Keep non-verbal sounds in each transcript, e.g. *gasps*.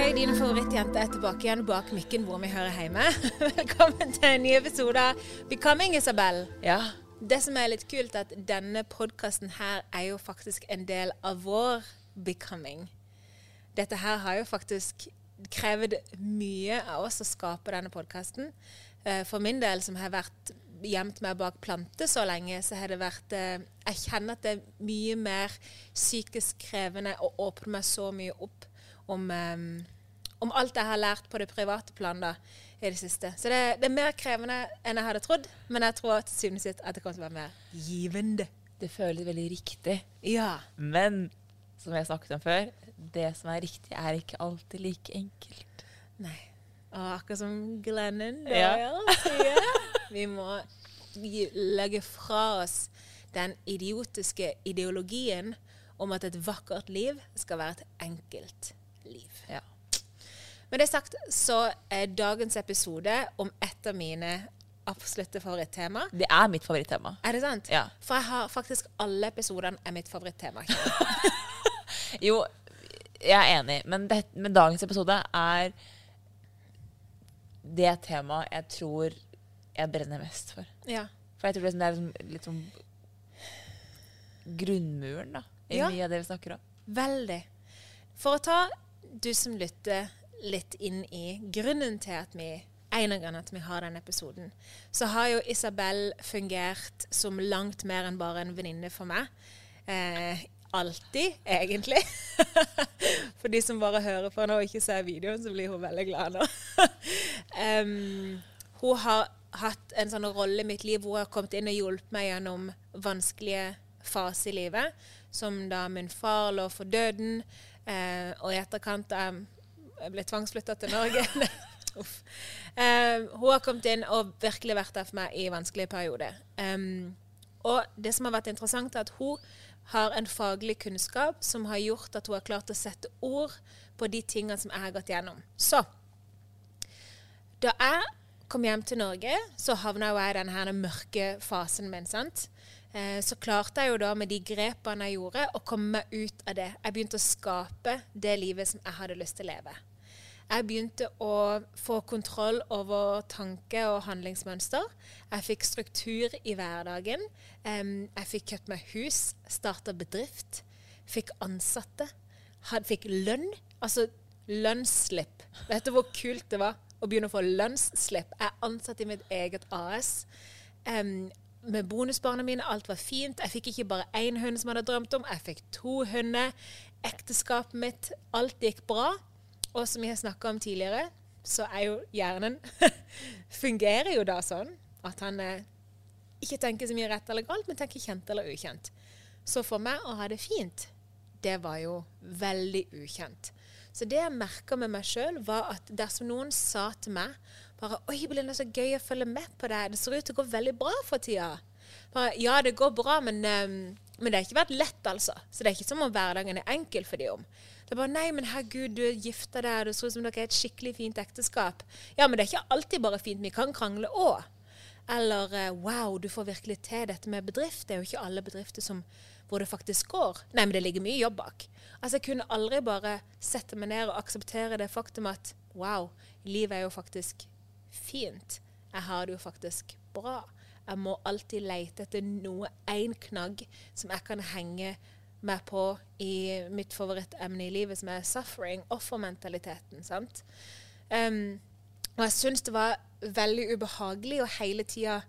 Ok, Dine favorittjenter er tilbake igjen bak mikken hvor vi hører hjemme. *laughs* Velkommen til en ny episode av Becoming, Isabel. Ja. Det som er litt kult, er at denne podkasten her er jo faktisk en del av vår becoming. Dette her har jo faktisk krevd mye av oss å skape denne podkasten. For min del, som har vært gjemt meg bak planter så lenge, så har det vært eh, Jeg kjenner at det er mye mer psykisk krevende å åpne meg så mye opp om, um, om alt jeg har lært på det private plan da, i det siste. Så det, det, er mer krevende enn jeg hadde trodd, men jeg tror til syvende og sist at det kommer til å være mer givende. Det føles veldig riktig. Ja. Men som jeg snakket om før, det som er riktig, er ikke alltid like enkelt. Nei. Og akkurat som Glennon Ja. Doyle sier, *laughs* vi må legge fra oss den idiotiske ideologien om at et vakkert liv skal være et enkelt liv. Ja. Med det sagt så er dagens episode om et av mine absolutte favorittema. Det er mitt favorittema. Er det sant? Ja. For jeg har faktisk alle episodene er mitt favorittema. *laughs* Jo, jeg er enig, men, det, men dagens episode er det temaet jeg tror jeg brenner mest for. ja. For jeg tror det er liksom, litt sånn grunnmuren da, i Ja. mye av det vi snakker om. Veldig. For å ta du som lytter litt inn i grunnen til at vi en av at vi har denne episoden, så har jo Isabel fungert som langt mer enn bare en venninne for meg. Eh, alltid, egentlig. *laughs* for de som bare hører på nå og ikke ser videoen, så blir hun veldig glad nå. *laughs* um, hun har hatt en sånn rolle i mitt liv hvor hun har kommet inn og hjulpet meg gjennom vanskelige faser i livet, som da min far lå for døden, eh, og i etterkant da jeg ble tvangsflytta til Norge. *laughs* Eh, hun har kommet inn og virkelig vært der for meg i vanskelige perioder. Em, og det som har vært interessant, er at hun har en faglig kunnskap som har gjort at hun har klart å sette ord på de tingene som jeg har gått gjennom. Så da jeg kom hjem til Norge, så havna jeg i denne mørke fasen min. sant? Eh, så klarte jeg jo da med de grepene jeg gjorde, å komme meg ut av det. Jeg begynte å skape det livet som jeg hadde lyst til å leve. Jeg begynte å få kontroll over tanke- og handlingsmønster. Jeg fikk struktur i hverdagen. Jeg fikk kjøpt meg hus, starta bedrift, fikk ansatte, fikk lønn. Altså lønnsslipp. Vet du hvor kult det var å begynne å få lønnsslipp? Jeg er ansatt i mitt eget AS. Em, med bonusbarna mine, alt var fint. Jeg fikk ikke bare én hund som jeg hadde drømt om, jeg fikk to hunder. Ekteskapet mitt, alt gikk bra. Og som jeg har snakka om tidligere, så er jo hjernen *laughs* fungerer jo da sånn at han eh, ikke tenker så mye rett eller galt, men tenker kjent eller ukjent. Så for meg å ha det fint, det var jo veldig ukjent. Så det jeg merka med meg sjøl, var at dersom noen sa til meg bare 'Oi, Belinda, så gøy å følge med på deg. Det ser ut til å gå veldig bra for tida.' Bare, ja, det går bra, men, um, men det har ikke vært lett, altså. Så det er ikke som om hverdagen er enkel for de om. Det er bare 'Nei, men herregud, du er gifta deg, det ser ut som dere er et skikkelig fint ekteskap'. Ja, men det er ikke alltid bare fint. Vi kan krangle òg. Eller eh, wow, du får virkelig til dette med bedrift. Det er jo ikke alle bedrifter som, hvor det faktisk går. Nei, men det ligger mye jobb bak. Altså, Jeg kunne aldri bare sette meg ned og akseptere det faktum at wow, livet er jo faktisk fint. Jeg har det jo faktisk bra. Jeg må alltid lete etter noe, én knagg, som jeg kan henge meg på i mitt favorittemne i livet, som er suffering, offermentaliteten. sant? Um, og jeg syns det var veldig ubehagelig å hele tida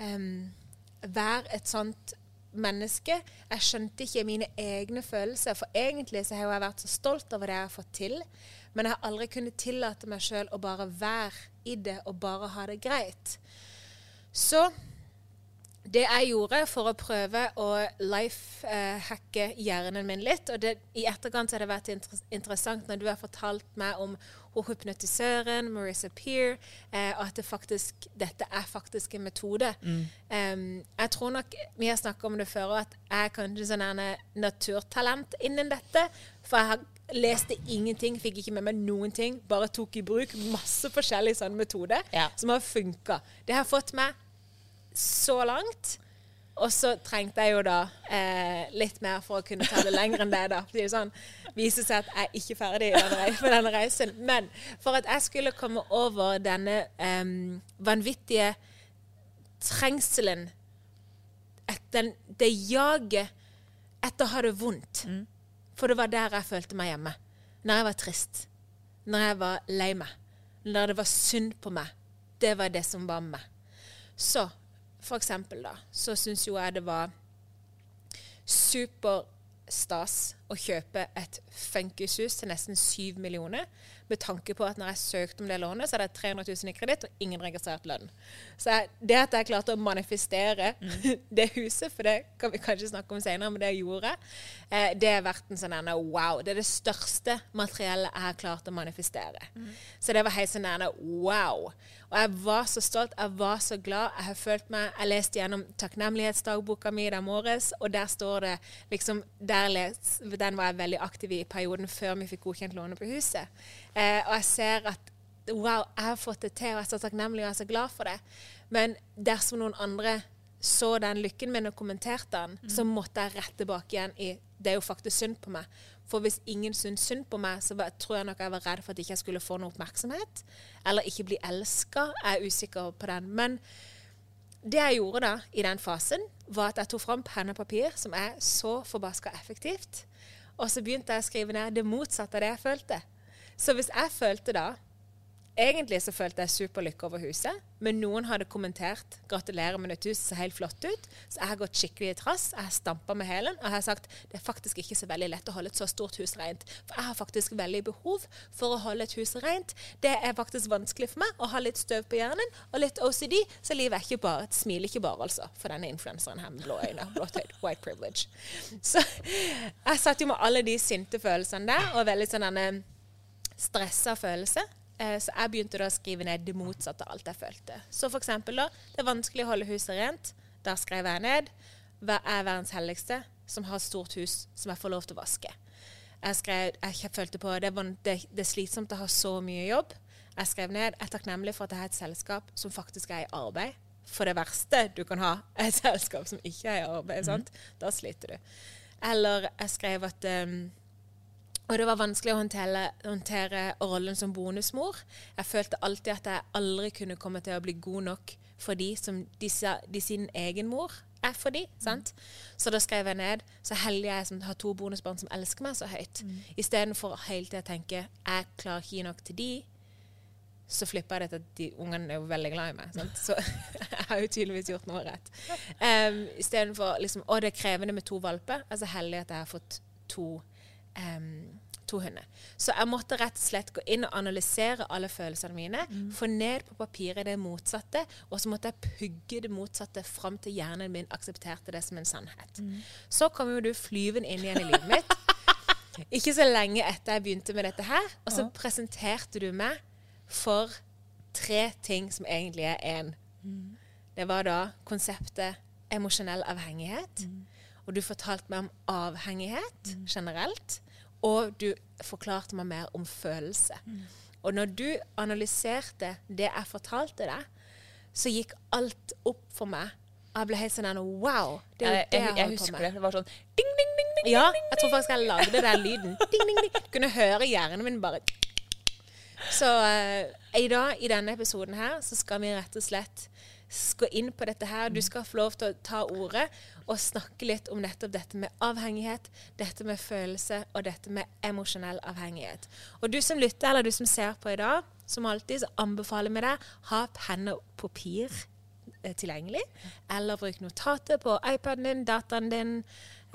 um, være et sånt menneske. Jeg skjønte ikke mine egne følelser, for egentlig så har jeg vært så stolt over det jeg har fått til. Men jeg har aldri kunnet tillate meg sjøl å bare være i det og bare ha det greit. Så det jeg gjorde for å prøve å life-hacke hjernen min litt og det, I etterkant har det vært inter interessant når du har fortalt meg om hypnotisøren Marissa Peer, eh, at det faktisk, dette er faktisk en metode. Mm. Um, jeg tror nok Vi har snakket om det før, at jeg er kanskje sånn naturtalent innen dette. For jeg har leste ingenting, fikk ikke med meg noen ting. Bare tok i bruk masse forskjellige sånne metoder ja. som har funka. Det har fått meg så langt. Og så trengte jeg jo da eh, litt mer for å kunne ta det lenger enn det. da. Det sånn, viser seg at jeg er ikke ferdig med denne reisen. Men for at jeg skulle komme over denne eh, vanvittige trengselen, den, det jaget etter å ha det vondt mm for det var der jeg følte meg hjemme. Når jeg var trist. Når jeg var lei meg. Når det var synd på meg. Det var det som var meg. Så for eksempel, da, så syns jo jeg det var superstas å kjøpe et funkishus til nesten syv millioner med tanke på at når jeg søkte om det lånet, så hadde jeg 300 000 i kreditt og ingen registrert lønn. Så jeg, det at jeg klarte å manifestere mm. *laughs* det huset, for det kan vi kanskje snakke om senere, men det jeg gjorde, eh, det er verdt en sånn wow. Det er det største materiellet jeg har klart å manifestere. Mm. Så det var helt sånn wow. Og jeg var så stolt, jeg var så glad. Jeg har følt meg Jeg leste gjennom takknemlighetsdagboka mi i morges, og der står det liksom der les, Den var jeg veldig aktiv i i perioden før vi fikk godkjent lånet på huset. Eh, og jeg ser at wow, jeg har fått det til, og jeg er så takknemlig og jeg er så glad for det. Men dersom noen andre så den lykken min og kommenterte den, mm. så måtte jeg rett tilbake igjen i det er jo faktisk synd på meg. For hvis ingen syntes synd på meg, så tror jeg nok jeg var redd for at jeg ikke skulle få noe oppmerksomhet. Eller ikke bli elska. Jeg er usikker på den. Men det jeg gjorde da, i den fasen, var at jeg tok fram penn og papir, som er så forbaska effektivt. Og så begynte jeg å skrive ned det motsatte av det jeg følte. Så hvis jeg følte da Egentlig så følte jeg superlykke over huset, men noen hadde kommentert 'gratulerer med nytt hus, ser helt flott ut'. Så jeg har gått skikkelig i trass. Jeg har stampa med hælen og jeg har sagt det er faktisk ikke så veldig lett å holde et så stort hus rent. For jeg har faktisk veldig behov for å holde et hus rent. Det er faktisk vanskelig for meg å ha litt støv på hjernen og litt OCD, så livet er ikke bare, et smiler ikke bare, altså, for denne influenseren her med blå øyne. Blått white privilege. Så jeg satt jo med alle de sinte følelsene der, og veldig sånn denne stressa følelse. Eh, så jeg begynte da å skrive ned det motsatte av alt jeg følte. Så for eksempel da, det er vanskelig å holde huset rent. Der skrev jeg ned hva er verdens helligste som har et stort hus som jeg får lov til å vaske. Jeg, skrev, jeg følte på det, det, det er slitsomt å ha så mye jobb. Jeg skrev ned jeg er takknemlig for at jeg har et selskap som faktisk er i arbeid. For det verste du kan ha, er *laughs* et selskap som ikke er i arbeid. Mm. Da sliter du. Eller jeg skrev at um, og det var vanskelig å håndtere, håndtere, rollen som bonusmor. Jeg følte alltid at jeg aldri kunne komme til å bli god nok for de som disse, de sin egen mor er for de, sant? Mm. Så da skrev jeg ned så heldig jeg er som har to bonusbarn som elsker meg så høyt. Mm. Istedenfor hele tida å tenke jeg klarer ikke gi nok til de, så flipper jeg det til at de ungene er jo veldig glad i meg. Sant? Så *laughs* jeg har jo tydeligvis gjort noe rett. Um, Istedenfor liksom, å det er krevende med to valper. Altså heldig at jeg har fått to um, to hunder. Så jeg måtte rett og slett gå inn og analysere alle følelsene mine. Mm. Få ned på papiret det motsatte, og så måtte jeg pugge det motsatte fram til hjernen min aksepterte det som en sannhet. Mm. Så kom jo du flyvende inn igjen i livet mitt. *laughs* Ikke så lenge etter jeg begynte med dette her. Og så ja. presenterte du meg for tre ting som egentlig er én. Mm. Det var da konseptet emosjonell avhengighet. Mm. Og du fortalte meg om avhengighet mm. generelt. Og du forklarte meg mer om følelse. Mm. Og når du analyserte det jeg fortalte deg, så gikk alt opp for meg. Jeg ble helt sånn Wow! Det er jo det jeg, jeg, jeg husker det. Det var sånn ding, ding, ding, ding. Ja, jeg tror faktisk jeg lagde den lyden. *laughs* Ding, ding, ding. Kunne høre hjernen min bare Så uh, i dag, i denne episoden her, så skal vi rett og slett gå inn på dette her. Du skal få lov til å ta ordet og snakke litt om nettopp dette med avhengighet, dette med følelse og dette med emosjonell avhengighet. Og du som lytter, eller du som ser på i dag, som alltid, så anbefaler vi deg ha penn og papir eh, tilgjengelig. Eller bruk notater på iPaden din, dataen din.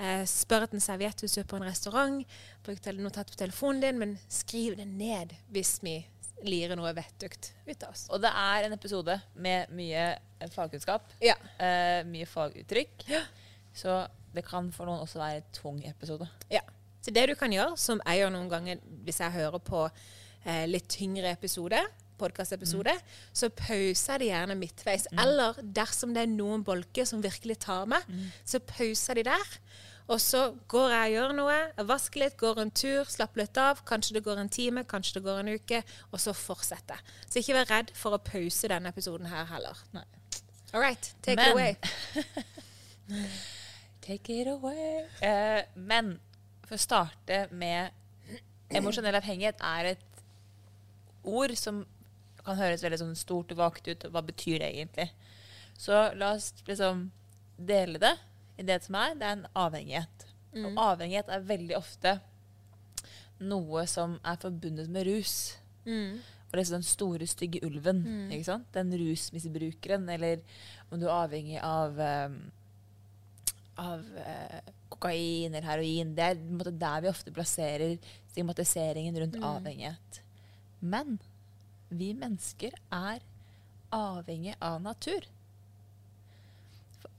Eh, spør etter en serviett hvis du er på en restaurant. Bruk notatet notat på telefonen din, men skriv det ned hvis vi lirer noe vettugt ut av oss. Og det er en episode med mye eh, fagkunnskap. Ja. eh, mye faguttrykk. Så det kan for noen også være en tung episode. Ja. Så det du kan gjøre, som jeg gjør noen ganger hvis jeg hører på eh, litt tyngre episode, podkastepisode, så pauser jeg det gjerne midtveis. Eller dersom det er noen bolker som virkelig tar meg, så pauser de der. Og så går jeg og gjør noe, jeg vasker litt, går en tur, slapper litt av. Kanskje det går en time, kanskje det går en uke, og så fortsetter jeg. Så ikke vær redd for å pause denne episoden her heller. Nei. All right, take Men- it away. *laughs* Take it away. Uh, men for å starte med Emosjonell avhengighet er et ord som kan høres veldig sånn stort og vagt ut. Hva betyr det egentlig? Så la oss liksom dele det i det som er. Det er en avhengighet. Og avhengighet er veldig ofte noe som er forbundet med rus. Og liksom den store, stygge ulven. ikke sant? Den rusmisbrukeren, eller om du er avhengig av um, av uh, kokain eller heroin. Det er måte der vi ofte plasserer stigmatiseringen rundt avhengighet. Men vi mennesker er avhengig av natur.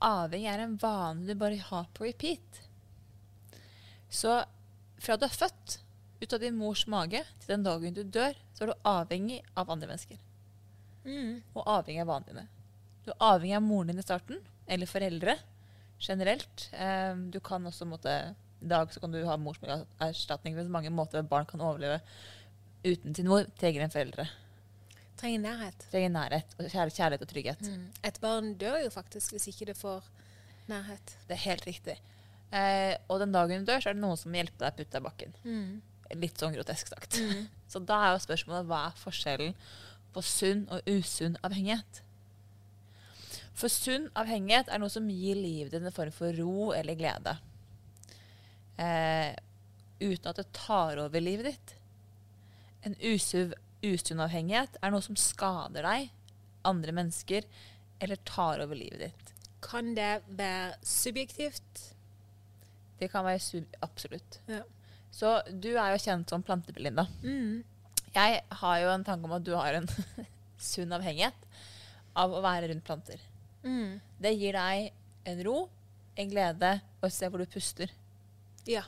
Avhengig er en vane du bare har på repeat. Så fra du er født, ut av din mors mage, til den dagen du dør, så er du avhengig av andre mennesker. Og avhengig av vanene dine. Du er avhengig av moren din i starten, eller foreldre generelt. Eh, du kan også måtte, I dag så kan du ha morsmelkerstatning. på mange måter barn kan overleve uten sin mor. Trenger en foreldre. Trenger nærhet. Trenger nærhet, og kjær- kjærlighet og trygghet. Et barn dør jo faktisk hvis ikke det får nærhet. Det er helt riktig. Eh, og den dagen du dør, så er det noen som hjelper deg å putte deg i bakken. Litt sånn grotesk sagt. *laughs* så da er jo spørsmålet hva er forskjellen på sunn og usunn avhengighet? For sunn avhengighet er noe som gir livet ditt en form for ro eller glede. Eh, uten at det tar over livet ditt. En usuv, usunn avhengighet er noe som skader deg, andre mennesker, eller tar over livet ditt. Kan det være subjektivt? Det kan være sub absolutt. Ja. Så du er jo kjent som plantebelinda. Mm. Jeg har jo en tanke om at du har en *laughs* sunn avhengighet av å være rundt planter. Mm. Det gir deg en ro, en glede og et sted hvor du puster. Ja.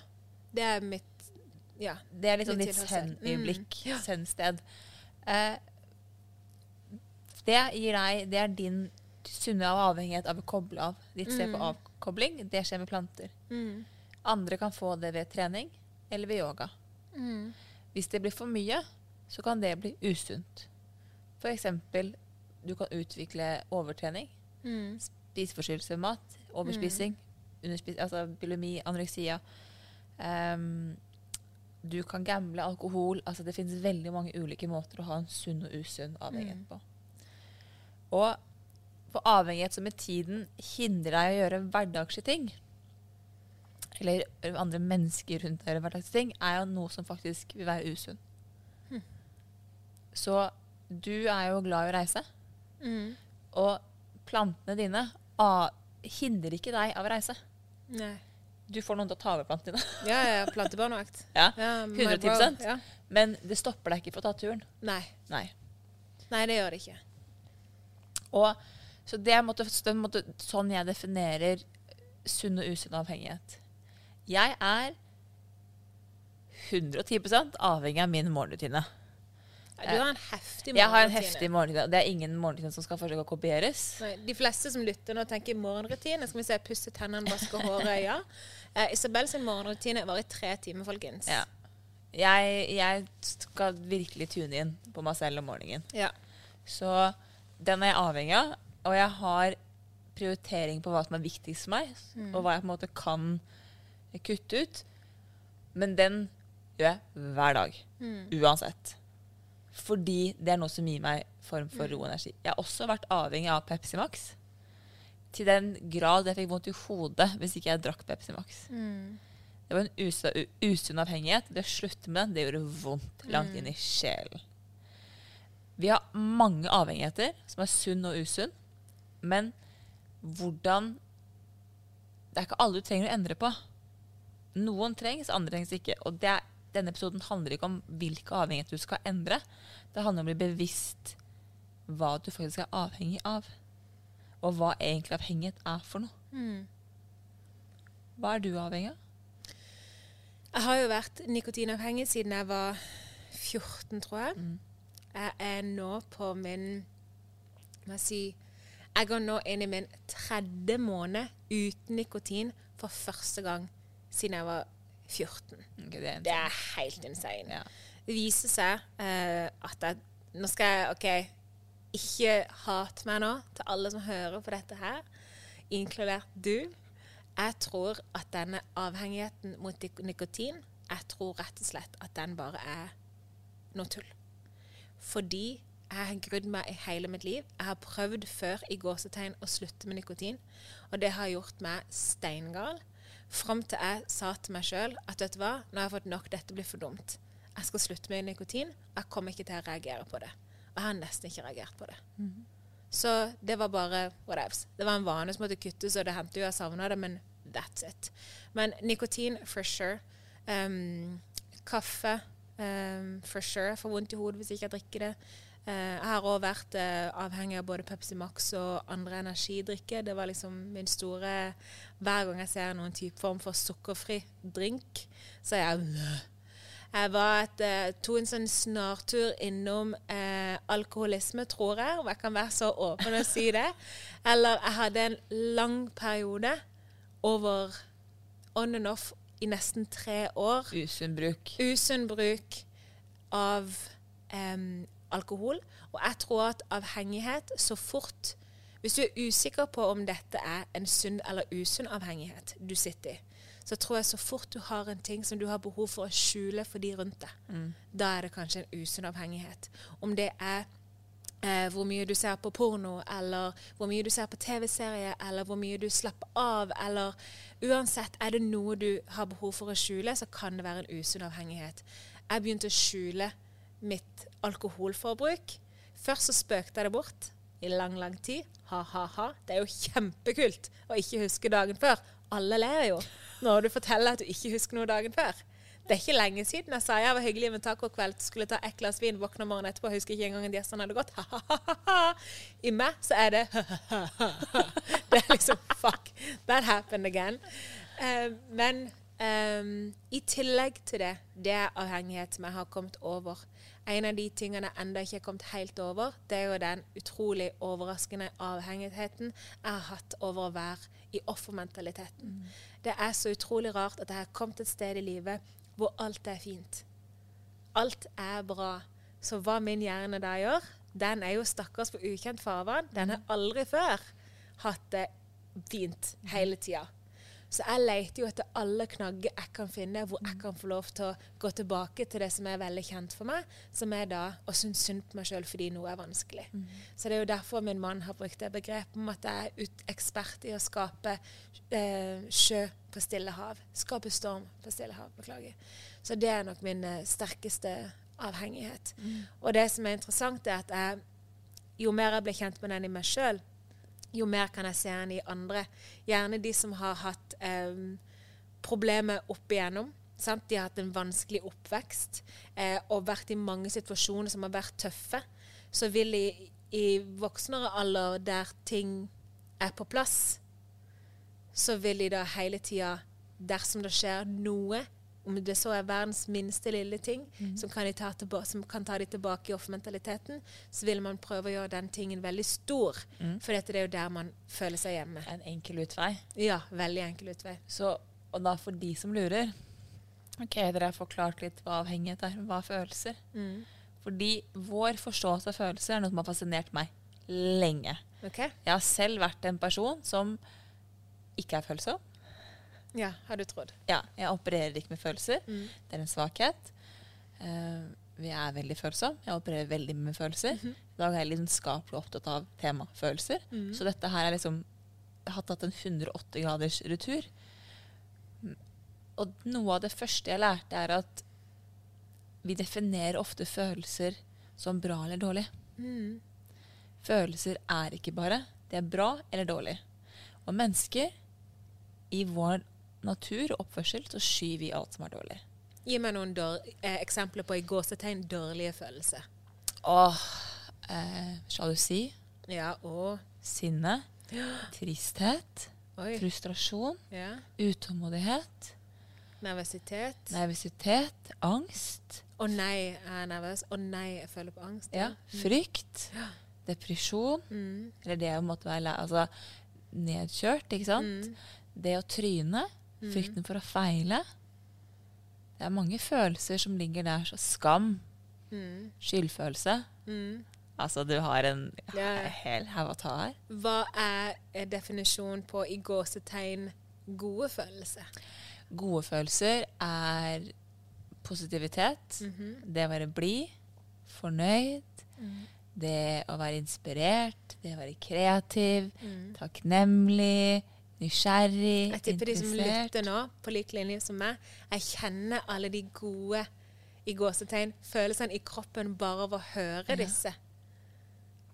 Det er mitt Ja. Det er liksom litt, tilholdssted. zen-øyeblikk, Mm. Zen-sted. Eh, det gir deg Det er din sunne avhengighet av å koble av. Ditt sted på avkobling. Det skjer med planter. Mm. Andre kan få det ved trening eller ved yoga. Mm. Hvis det blir for mye, så kan det bli usunt. For eksempel, du kan utvikle overtrening, Mm. spiseforstyrrelse ved mat, overspising, mm. altså bulimi, anoreksia. Ehm, du kan gamble, alkohol. Altså det finnes veldig mange ulike måter å ha en sunn og usunn avhengighet på. Og for avhengighet som med tiden hindrer deg å gjøre hverdagslige ting, eller andre mennesker rundt deg gjør hverdagslige ting, er jo noe som faktisk vil være usunn. Så du er jo glad i å reise. Mm. Og plantene dine hindrer ikke deg av å reise. Nei. Du får noen til å ta over plantene dine. Ja, ja, plantebarnevakt. *laughs* Ja, Ja, my 110. Ja. Men det stopper deg ikke for å ta turen. Nei. Nei. Nei, det gjør det ikke. Og, så det er sånn jeg definerer sunn og usunn avhengighet. Jeg er 110% avhengig av min morgenrutine. Du har en heftig morgenrutine. Jeg har en heftig morgenrutine. Det er ingen morgenrutine som skal forsøke å kopieres. Nei, de fleste som lytter nå, tenker morgenrutine. Skal vi se, Pusse tennene, vaske håret. Ja. Eh, Isabel sin morgenrutine varer tre timer, folkens. Ja. Jeg, jeg skal virkelig tune inn på meg selv om morgenen. Ja. Så den er jeg avhengig av. Og jeg har prioritering på hva som er viktigst for meg, og hva jeg på en måte kan kutte ut. Men den gjør jeg hver dag. Uansett. Fordi det er noe som gir meg form for ro og energi. Jeg har også vært avhengig av Pepsi Max. Til den grad jeg fikk vondt i hodet hvis ikke jeg drakk Pepsi Max. Det var en usunn avhengighet. Det å slutte med den, det gjorde vondt langt inn i sjelen. Vi har mange avhengigheter som er sunn og usunn. Men hvordan Det er ikke alle du trenger å endre på. Noen trengs, andre trengs ikke. Og det er, denne episoden handler ikke om hvilke avhengigheter du skal endre. Det handler om å bli bevisst hva du faktisk er avhengig av. Og hva egentlig avhengighet er for noe. Hva er du avhengig av? Jeg har jo vært nikotinavhengig siden jeg var 14, tror jeg. Jeg er nå på min Hva skal jeg si Jeg går nå inn i min tredje måned uten nikotin for første gang siden jeg var 14. Okay, det er Det sånn- er helt insane. Ja. Det viser seg uh, at jeg Nå skal jeg OK, ikke hat meg nå til alle som hører på dette her, inkludert du. Jeg tror at denne avhengigheten mot nikotin, jeg tror rett og slett at den bare er noe tull. Fordi jeg har grudd meg i hele mitt liv. Jeg har prøvd før i gåsetegn å slutte med nikotin, og det har gjort meg steingal. Fram til jeg sa til meg sjøl at vet du hva, nå har jeg fått nok, dette blir for dumt. Jeg skal slutte med nikotin. Jeg kommer ikke til å reagere på det. Og jeg har nesten ikke reagert på det. Så det var bare whatevs. Det var en vane som måtte kuttes, og det hendte jo jeg savna det, men that's it. Men nikotin, for sure. Um, kaffe, um, for sure. Jeg får vondt i hodet hvis jeg ikke drikker det. Eh, jeg har òg vært eh, avhengig av både Pepsi Max og andre energidrikker. Det var liksom min store Hver gang jeg ser noen type form for sukkerfri drink, så er jeg jeg var et, to en sånn snartur innom eh, alkoholisme, tror jeg, om jeg kan være så åpen og si det. *laughs* Eller jeg hadde en lang periode over on and off i nesten tre år. Usunn bruk. Usunn bruk av em, alkohol. Og jeg tror at avhengighet så fort Hvis du er usikker på om dette er en sunn eller usunn avhengighet du sitter i, så tror jeg så fort du har en ting som du har behov for å skjule for de rundt deg, da er det kanskje en usunn avhengighet. Om det er eh, hvor mye du ser på porno, eller hvor mye du ser på TV-serier, eller hvor mye du slapper av, eller uansett er det noe du har behov for å skjule, så kan det være en usunn avhengighet. Jeg begynte å skjule mitt alkoholforbruk. Først så spøkte jeg det bort i lang, lang tid. Ha-ha-ha. Det er jo kjempekult å ikke huske dagen før. Alle ler jo når du forteller at du ikke husker noe dagen før. Det er ikke lenge siden jeg sa jeg var hyggelig med tacokveld, skulle ta ett glass vin, våkne morgenen etterpå, husker ikke engang at gjestene hadde gått. Ha-ha-ha. I meg så er det *laughs* Det er liksom fuck. That happened again. Uh, men um, i tillegg til det, det er avhengighet som jeg har kommet over. En av de tingene jeg ennå ikke har kommet helt over, det er jo den utrolig overraskende avhengigheten jeg har hatt over å være i offermentaliteten. Det er så utrolig rart at jeg har kommet et sted i livet hvor alt er fint. Alt er bra. Så hva min hjerne da gjør, den er jo stakkars på ukjent farvann. Den har aldri før hatt det fint hele tida. Så jeg leter jo etter alle knagger jeg kan finne, hvor jeg kan få lov til å gå tilbake til det som er veldig kjent for meg, som er da å synes synd på meg sjøl fordi noe er vanskelig. Så det er jo derfor min mann har brukt det begrepet om at jeg er ekspert i å skape eh, sjø på stille hav. Skape storm på stille hav, beklager. Så det er nok min eh, sterkeste avhengighet. Og det som er interessant, er at jeg, jo mer jeg blir kjent med den i meg sjøl, jo mer kan jeg se enn i andre. Gjerne de som har hatt em, problemer opp igjennom. Sant? De har hatt en vanskelig oppvekst eh, og vært i mange situasjoner som har vært tøffe. Så vil de i voksnere alder, der ting er på plass, så vil de da hele tida, dersom det skjer noe, om det så er verdens minste lille ting, som, kan ta tilbake, som kan ta de tilbake i offermentaliteten, så vil man prøve å gjøre den tingen veldig stor. For dette er jo der man føler seg hjemme. En enkel utvei. Ja, veldig enkel utvei. Så, og da for de som lurer Ok, dere har forklart litt hva avhengighet er. Hva er følelser? Fordi vår forståelse av følelser er noe som har fascinert meg lenge. Okay. Jeg har selv vært en person som ikke er følsom. Ja, har du trodd. Ja, jeg opererer ikke med følelser. Det er en svakhet. Uh, vi er veldig følsomme. Jeg opererer veldig med følelser. I dag er jeg lidenskapelig opptatt av tema følelser. Så dette her er liksom Jeg har tatt en 180 graders retur. Og noe av det første jeg lærte, er at vi definerer ofte følelser som bra eller dårlig. Følelser er ikke bare. Det er bra eller dårlig. Og mennesker, i vår natur og oppførsel, så skyr vi alt som er dårlig. Gi meg noen eh, eksempler på i gåsetegn dårlige følelser. Åh, eh, sjalusi, Ja, og sinne, *gasps* tristhet, Oi. frustrasjon, Ja. utålmodighet, Nervøsitet. nervøsitet, angst, Å nei, jeg er nervøs. Å nei, jeg føler på angst. ja, frykt, *gasps* depresjon, Mm. eller det å måtte være altså, nedkjørt, ikke sant? Mm. Det å tryne, frykten for å feile. Det er mange følelser som ligger der. Så skam, Mm. skyldfølelse. Mm. Altså, du har en Ja, hel haug å ta her. Hva er eh, definisjonen på i gåsetegn gode følelser? Gode følelser er positivitet. Det å være blid, fornøyd. Det å være inspirert. Det å være kreativ. Takknemlig. Nysgjerrig. Jeg tipper de som lytter nå, på lik linje som meg, jeg kjenner alle de gode i gåsetegn følelsene i kroppen bare av å høre disse.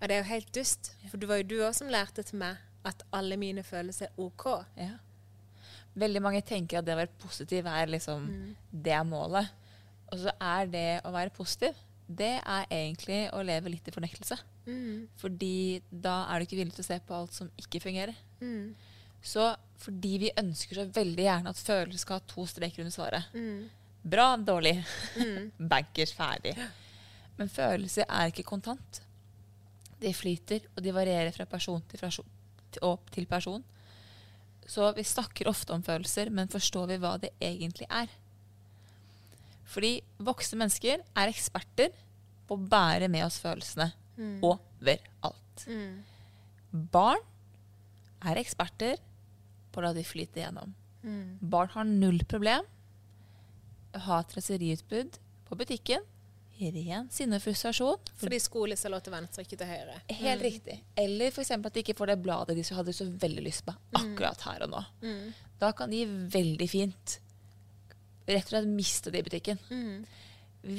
Og det er jo helt dust, for det var jo du òg som lærte til meg at alle mine følelser er OK. Ja. Veldig mange tenker at det å være positiv er liksom Mm. Det er målet. Og så er det å være positiv, det er egentlig å leve litt i fornektelse. Mm. Fordi da er du ikke villig til å se på alt som ikke fungerer. Mm. Så fordi vi ønsker så veldig gjerne at følelser skal ha to streker under svaret. Mm. Bra, dårlig. *laughs* Bankers, ferdig. Men følelser er ikke kontant. De flyter, og de varierer fra person til, person, til, person. Så vi snakker ofte om følelser, men forstår vi hva det egentlig er? Fordi voksne mennesker er eksperter på å bære med oss følelsene overalt. Mm. Barn er eksperter på å la de flyte gjennom. Mm. Barn har null problem ha et reseriutbud på butikken. Ren sinne og frustrasjon. Fordi skole ser lov til venstre, ikke til høyre. Helt riktig. Eller f.eks. at de ikke får det bladet de hadde så veldig lyst på akkurat her og nå. Mm. Da kan de veldig fint rett og slett miste det i butikken. Mm.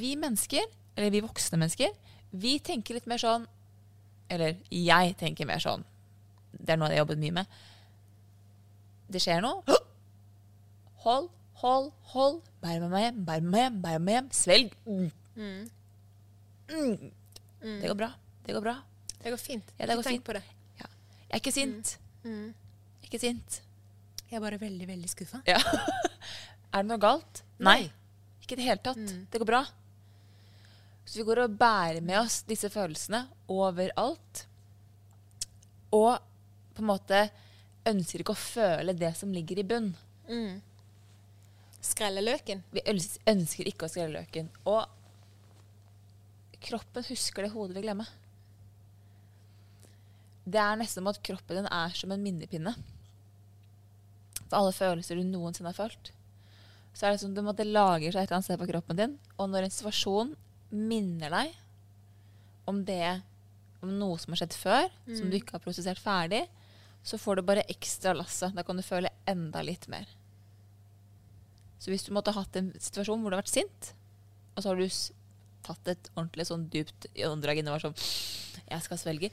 Vi mennesker, eller vi voksne mennesker, vi tenker litt mer sånn Eller jeg tenker mer sånn. Det er noe jeg har jobbet mye med. Det skjer noe. Hold, hold, hold. Bær med meg hjem, bær med meg hjem, bær med meg hjem. Svelg. Mm. Mm. Mm. Det går bra. Det går bra. Det går fint. Ja, det går tenk fint. på det. Ja. Jeg er ikke sint. Mm. Jeg er ikke sint. Jeg er bare veldig, veldig skuffa. Ja. *laughs* er det noe galt? Nei. Ikke i det hele tatt. Mm. Det går bra. Så vi går og bærer med oss disse følelsene overalt. Og på en måte ønsker ikke å føle det som ligger i bunn. Mm. Skrelle løken. Vi ønsker ikke å skrelle løken. Og kroppen husker det hodet vil glemme. Det er nesten som at kroppen din er som en minnepinne. For alle følelser du noensinne har følt. Så er det som du måtte lager seg et eller annet sted på kroppen din. Og når en situasjon minner deg om det om noe som har skjedd før, som du ikke har prosessert ferdig, så får du bare ekstra lasset. Da kan du føle enda litt mer. Så hvis du måtte ha hatt en situasjon hvor du har vært sint, og så har du tatt et ordentlig sånn dypt åndedrag inn og var sånn Jeg skal svelge.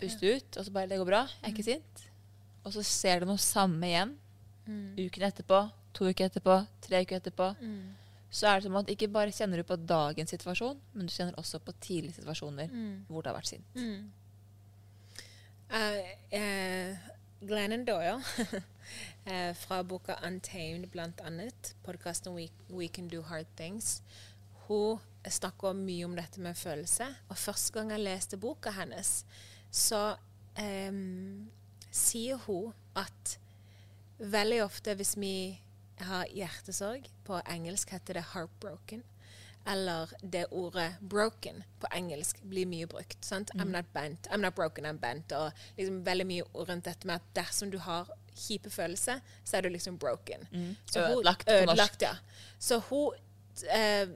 Puste ut, og så bare Det går bra. Jeg er ikke sint. Og så ser du noe samme igjen. Uken etterpå, to uker etterpå, tre uker etterpå. Så er det som at ikke bare kjenner du på dagens situasjon, men du kjenner også på tidlige situasjoner hvor du har vært sint. Eh, eh, Glennon Doyle uh, *laughs* fra boka 'Untamed', annet, podkasten We, 'We Can Do Hard Things', hun snakker mye om dette med følelse. Og første gang jeg leste boka hennes, så um, sier hun at veldig ofte hvis vi har hjertesorg, på engelsk heter det 'heartbroken', eller det ordet 'broken' på engelsk blir mye brukt. sant? I'm not bent. I'm not broken, I'm bent. Og liksom veldig mye rundt dette med at dersom du har kjipe følelser, så er du liksom broken. Så hun- Ødelagt ødelagt, ja. Så hun eh,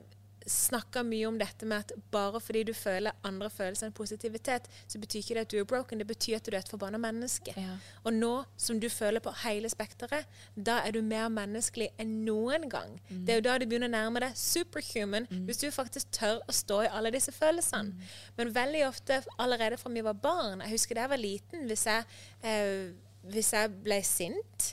snakka mye om dette med at bare fordi du føler andre følelser enn positivitet, så betyr ikke det at du er broken. Det betyr at du er et forbanna menneske. Ja. Og nå som du føler på hele spekteret, da er du mer menneskelig enn noen gang. Det er jo da du begynner å nærme deg superhuman, hvis du faktisk tør å stå i alle disse følelsene. Men veldig ofte, allerede fra vi var barn Jeg husker da jeg var liten, hvis jeg, eh, hvis jeg ble sint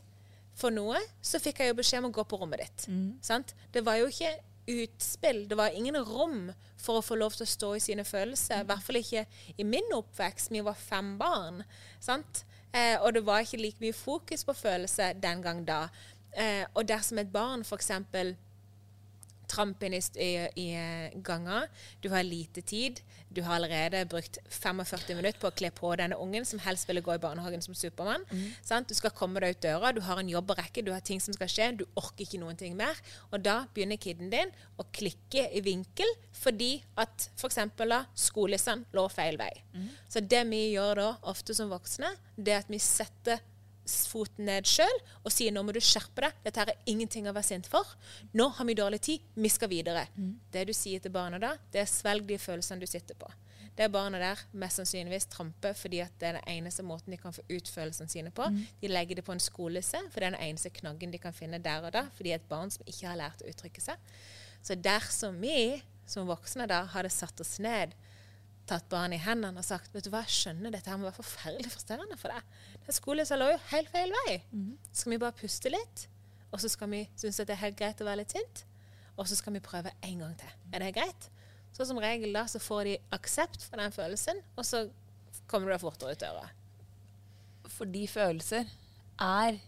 for noe, så fikk jeg jo beskjed om å gå på rommet ditt. Sant? Det var jo ikke utspill. Det var ingen rom for å få lov til å stå i sine følelser. I hvert fall ikke i min oppvekst. Vi var fem barn. Eh, og det var ikke like mye fokus på følelser den gang da. Eh, og dersom et barn f.eks. tramper inn i, st- i, i eh, ganger, du har lite tid, du har allerede brukt 45 minutter på å kle på denne ungen, som helst ville gå i barnehagen som Supermann. Sant? Du skal komme deg ut døra, du har en jobb å rekke, du har ting som skal skje, du orker ikke noen ting mer. Og da begynner kiden din å klikke i vinkel fordi at f.eks. da skolissene lå feil vei. Så det vi gjør da, ofte som voksne, det er at vi setter foten ned sjøl og sier nå må du skjerpe deg. Dette her er ingenting å være sint for. Nå har vi dårlig tid. Vi skal videre. Det du sier til barna da, det er svelg de følelsene du sitter på. Det barna der mest sannsynligvis tramper fordi at det er den eneste måten de kan få ut følelsene sine på. De legger det på en skolisse, for det er den eneste knaggen de kan finne der og da, fordi et barn som ikke har lært å uttrykke seg. Så dersom vi som voksne da hadde satt oss ned tatt barnet i hendene og sagt vet du hva, jeg skjønner dette her må være forferdelig frustrerende for deg. Den skolen lå jo helt feil vei. Skal vi bare puste litt, og så skal vi synes at det er helt greit å være litt sint, og så skal vi prøve en gang til. Er det greit? Så som regel da så får de aksept for den følelsen, og så kommer du deg fortere ut døra. Fordi følelser er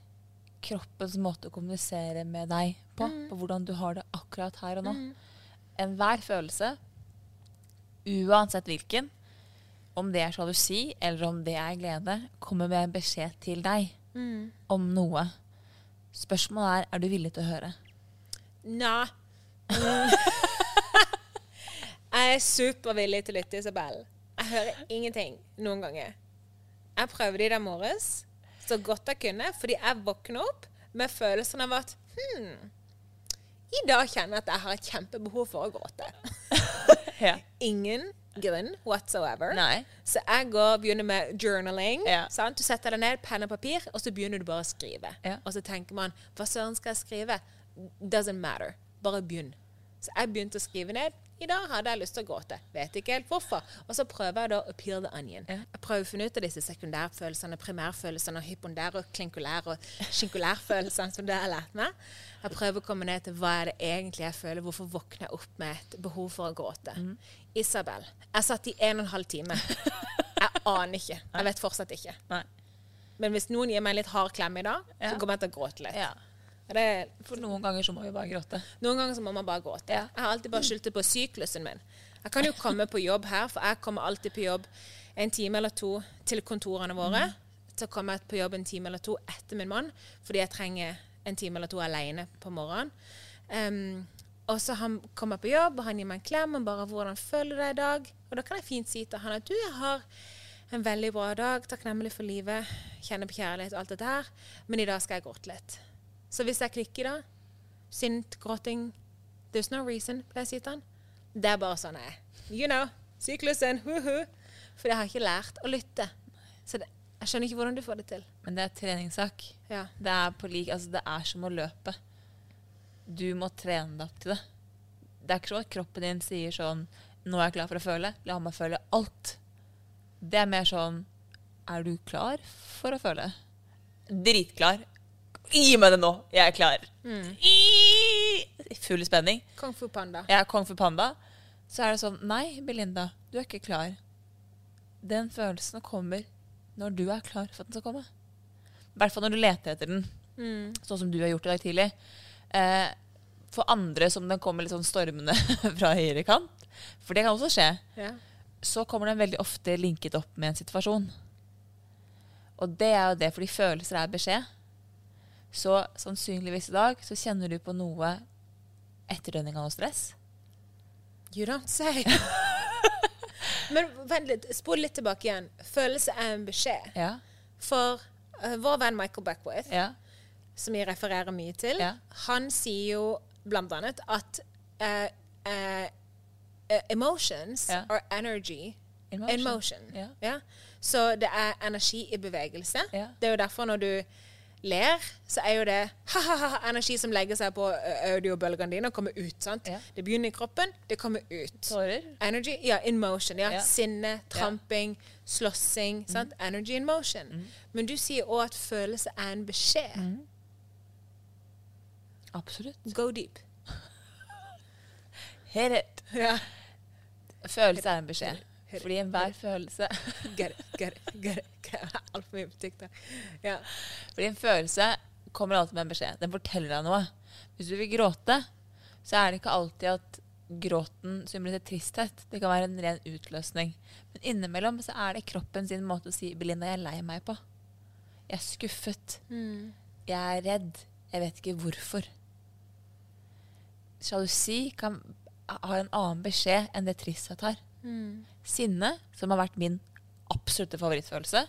kroppens måte å kommunisere med deg på. På hvordan du har det akkurat her og nå. Enhver følelse, uansett hvilken, om det er sjalusi eller om det er glede, kommer med en beskjed til deg om noe. Spørsmålet er er du villig til å høre. Nja. *laughs* jeg er supervillig til å lytte, Isabel. Jeg hører ingenting noen ganger. Jeg prøvde i dag morges så godt jeg kunne, fordi jeg våkna opp med følelsen av at hmm, i dag kjenner jeg at jeg har et kjempebehov for å gråte. *laughs* Ja. Ingen grunn whatsoever. Nei. Så jeg går begynner med journaling. Ja. Du setter deg ned, penn og papir, og så begynner du bare å skrive. Ja. Og så tenker man hva søren skal jeg skrive? Doesn't matter. Bare begynn. Så jeg begynte å skrive ned. I dag hadde jeg lyst til å gråte. Vet ikke helt hvorfor. Og så prøver jeg da å peel the onion. Jeg prøver å finne ut av disse sekundærfølelsene, primærfølelsene, hypondære, klinkulære og skinkulærfølelsene som det har lært meg. Jeg prøver å komme ned til hva er det egentlig jeg føler. Hvorfor våkner jeg opp med et behov for å gråte? Mm. Isabel, jeg satt i en og en halv time. *laughs* Jeg aner ikke. Jeg vet fortsatt ikke. Nei. Men hvis noen gir meg en litt hard klem i dag, så kommer jeg til å gråte litt. Ja. Det, For noen ganger så må vi bare gråte. noen ganger så må man bare gråte. Ja. Jeg har alltid bare skyldt det på syklusen min. Jeg kan jo komme på jobb her, for jeg kommer alltid på jobb en time eller to til kontorene våre. Så kommer jeg på jobb en time eller to etter min mann, fordi jeg trenger en time eller to alene på morgenen. Um, og så han kommer på jobb, og han gir meg en klem og bare 'Hvordan føler du deg i dag?' Og da kan jeg fint si til han at 'Du, jeg har en veldig bra dag. Takknemlig for livet. Kjenner på kjærlighet og alt dette her. Men i dag skal jeg gråte litt.' Så hvis jeg klikker da, sint, gråting There's no reason, pleier jeg å si til han. Det er bare sånn jeg er. You know, syklusen, hu-hu. For jeg har ikke lært å lytte. Så det, jeg skjønner ikke hvordan du får det til. Men det er treningssak. Ja. Det er, på lik, altså det er som å løpe. Du må trene deg opp til det. Det er ikke sånn at kroppen din sier sånn Nå er jeg klar for å føle. La meg føle alt. Det er mer sånn Er du klar for å føle? Dritklar. Gi meg det nå! Jeg er klar. I full spenning. Kung fu panda. Ja, kung fu panda. Så er det sånn Nei, Belinda, du er ikke klar. Den følelsen kommer når du er klar for at den skal komme. I hvert fall når du leter etter den, sånn som du har gjort i dag tidlig. Eh, for andre som den kommer litt sånn stormende *laughs* fra høyre kant, for det kan også skje, Ja. så kommer den veldig ofte linket opp med en situasjon. Og det er jo det fordi følelser er beskjed. Så sannsynligvis i dag så kjenner du på noe etterdønning av noe stress. You don't say. *laughs* Men vent litt, spol litt tilbake igjen. Følelse er en beskjed. Ja. For uh, vår venn Michael Beckwith, Ja. som jeg refererer mye til, Ja. han sier jo blant annet at uh, eh, emotions are energy In in motion. motion. Ja. Så det er energi i bevegelse. Det er jo derfor når du ler, så er jo det ha-ha-ha energi som legger seg på audiobølgene dine og kommer ut. sant? Ja. Det begynner i kroppen, det kommer ut. Tårer. Energy, ja, in motion. ja. Ja. Sinne, tramping, slåssing. sant? Energy in motion. Men du sier òg at følelse er en beskjed. Absolutt. Go deep. Hit it. Ja. Følelse er en beskjed. Hit. Fordi enhver følelse Get it, get it, get it. Altfor mye på TikTok. Ja. Fordi en følelse kommer alltid med en beskjed. Den forteller deg noe. Hvis du vil gråte, så er det ikke alltid at gråten symboliserer tristhet. Det kan være en ren utløsning. Men innimellom så er det kroppen sin måte å si 'Belinda, jeg er lei meg' på. Jeg er skuffet. Jeg er redd. Jeg vet ikke hvorfor. Sjalusi kan ha en annen beskjed enn det tristhet har. Sinne, som har vært min absolutte favorittfølelse,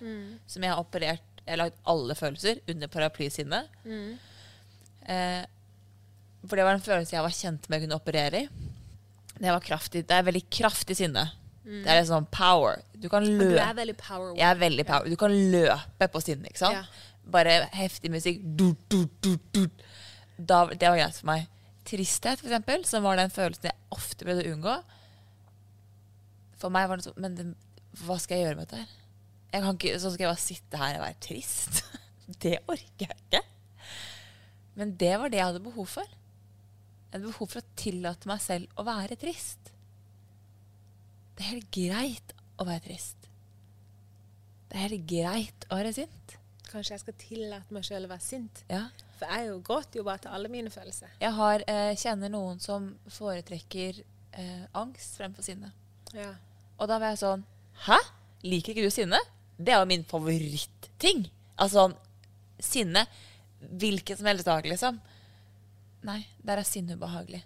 som jeg har operert Jeg har lagd alle følelser under paraplysinne. Eh, for det var en følelse jeg var kjent med å kunne operere i. Det, var kraftig, det er veldig kraftig sinne. Det er sånn power. Du kan Du er veldig power Jeg er veldig power. Du kan løpe på sinne, ikke sant? Ja. Bare heftig musikk. Du, du, du. Da, det var greit for meg. Tristhet, for eksempel, som var den følelsen jeg ofte prøvde å unngå. For meg var det sånn Men det, hva skal jeg gjøre med dette her? Jeg kan ikke, så skal jeg bare sitte her og være trist. *laughs* Det orker jeg ikke. Men det var det jeg hadde behov for. Jeg hadde behov for å tillate meg selv å være trist. Det er helt greit å være trist. Det er helt greit å være sint. Kanskje jeg skal tillate meg sjøl å være sint. Ja. For jeg er jo gråter jo bare til alle mine følelser. Jeg har, eh, kjenner noen som foretrekker eh, angst fremfor sinne. Ja. Og da var jeg sånn Hæ? Liker ikke du sinne? Det er jo min favoritting. Altså sånn Sinne. Hvilken som helst dag, liksom. Nei, der er sinne ubehagelig.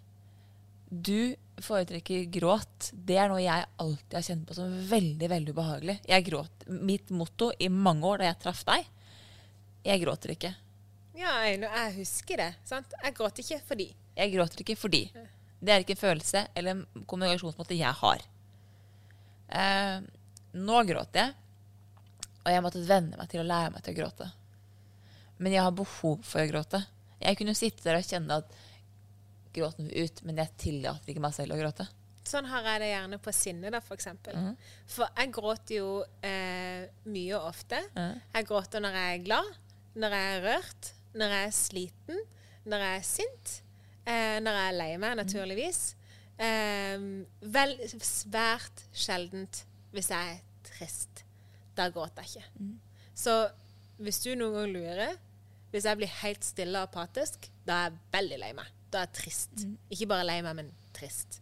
Du foretrekker gråt. Det er noe jeg alltid har kjent på som veldig veldig ubehagelig. Jeg gråt. Mitt motto i mange år da jeg traff deg Jeg gråter ikke. Ja, jeg, jeg husker det. sant? Jeg gråter ikke fordi. Jeg gråter ikke fordi. Det er ikke en følelse eller en kommunikasjonsmåte jeg har. Eh, nå gråter jeg, og jeg måtte venne meg til å lære meg til å gråte. Men jeg har behov for å gråte. Jeg kunne sitte der og kjenne at gråten vil ut, men jeg tillater ikke meg selv å gråte. Sånn har jeg det gjerne på sinne, da, for eksempel. Mhm. For jeg gråter jo eh, mye og ofte. Mm. Jeg gråter når jeg er glad, når jeg er rørt, når jeg er sliten, når jeg er sint, eh, når jeg er lei meg, naturligvis. Eh, vel, svært sjeldent hvis jeg er trist. Da gråter jeg ikke. Så hvis du noen gang lurer Hvis jeg blir helt stille og apatisk, da er jeg veldig lei meg. Da er jeg trist. Ikke bare lei meg, men trist.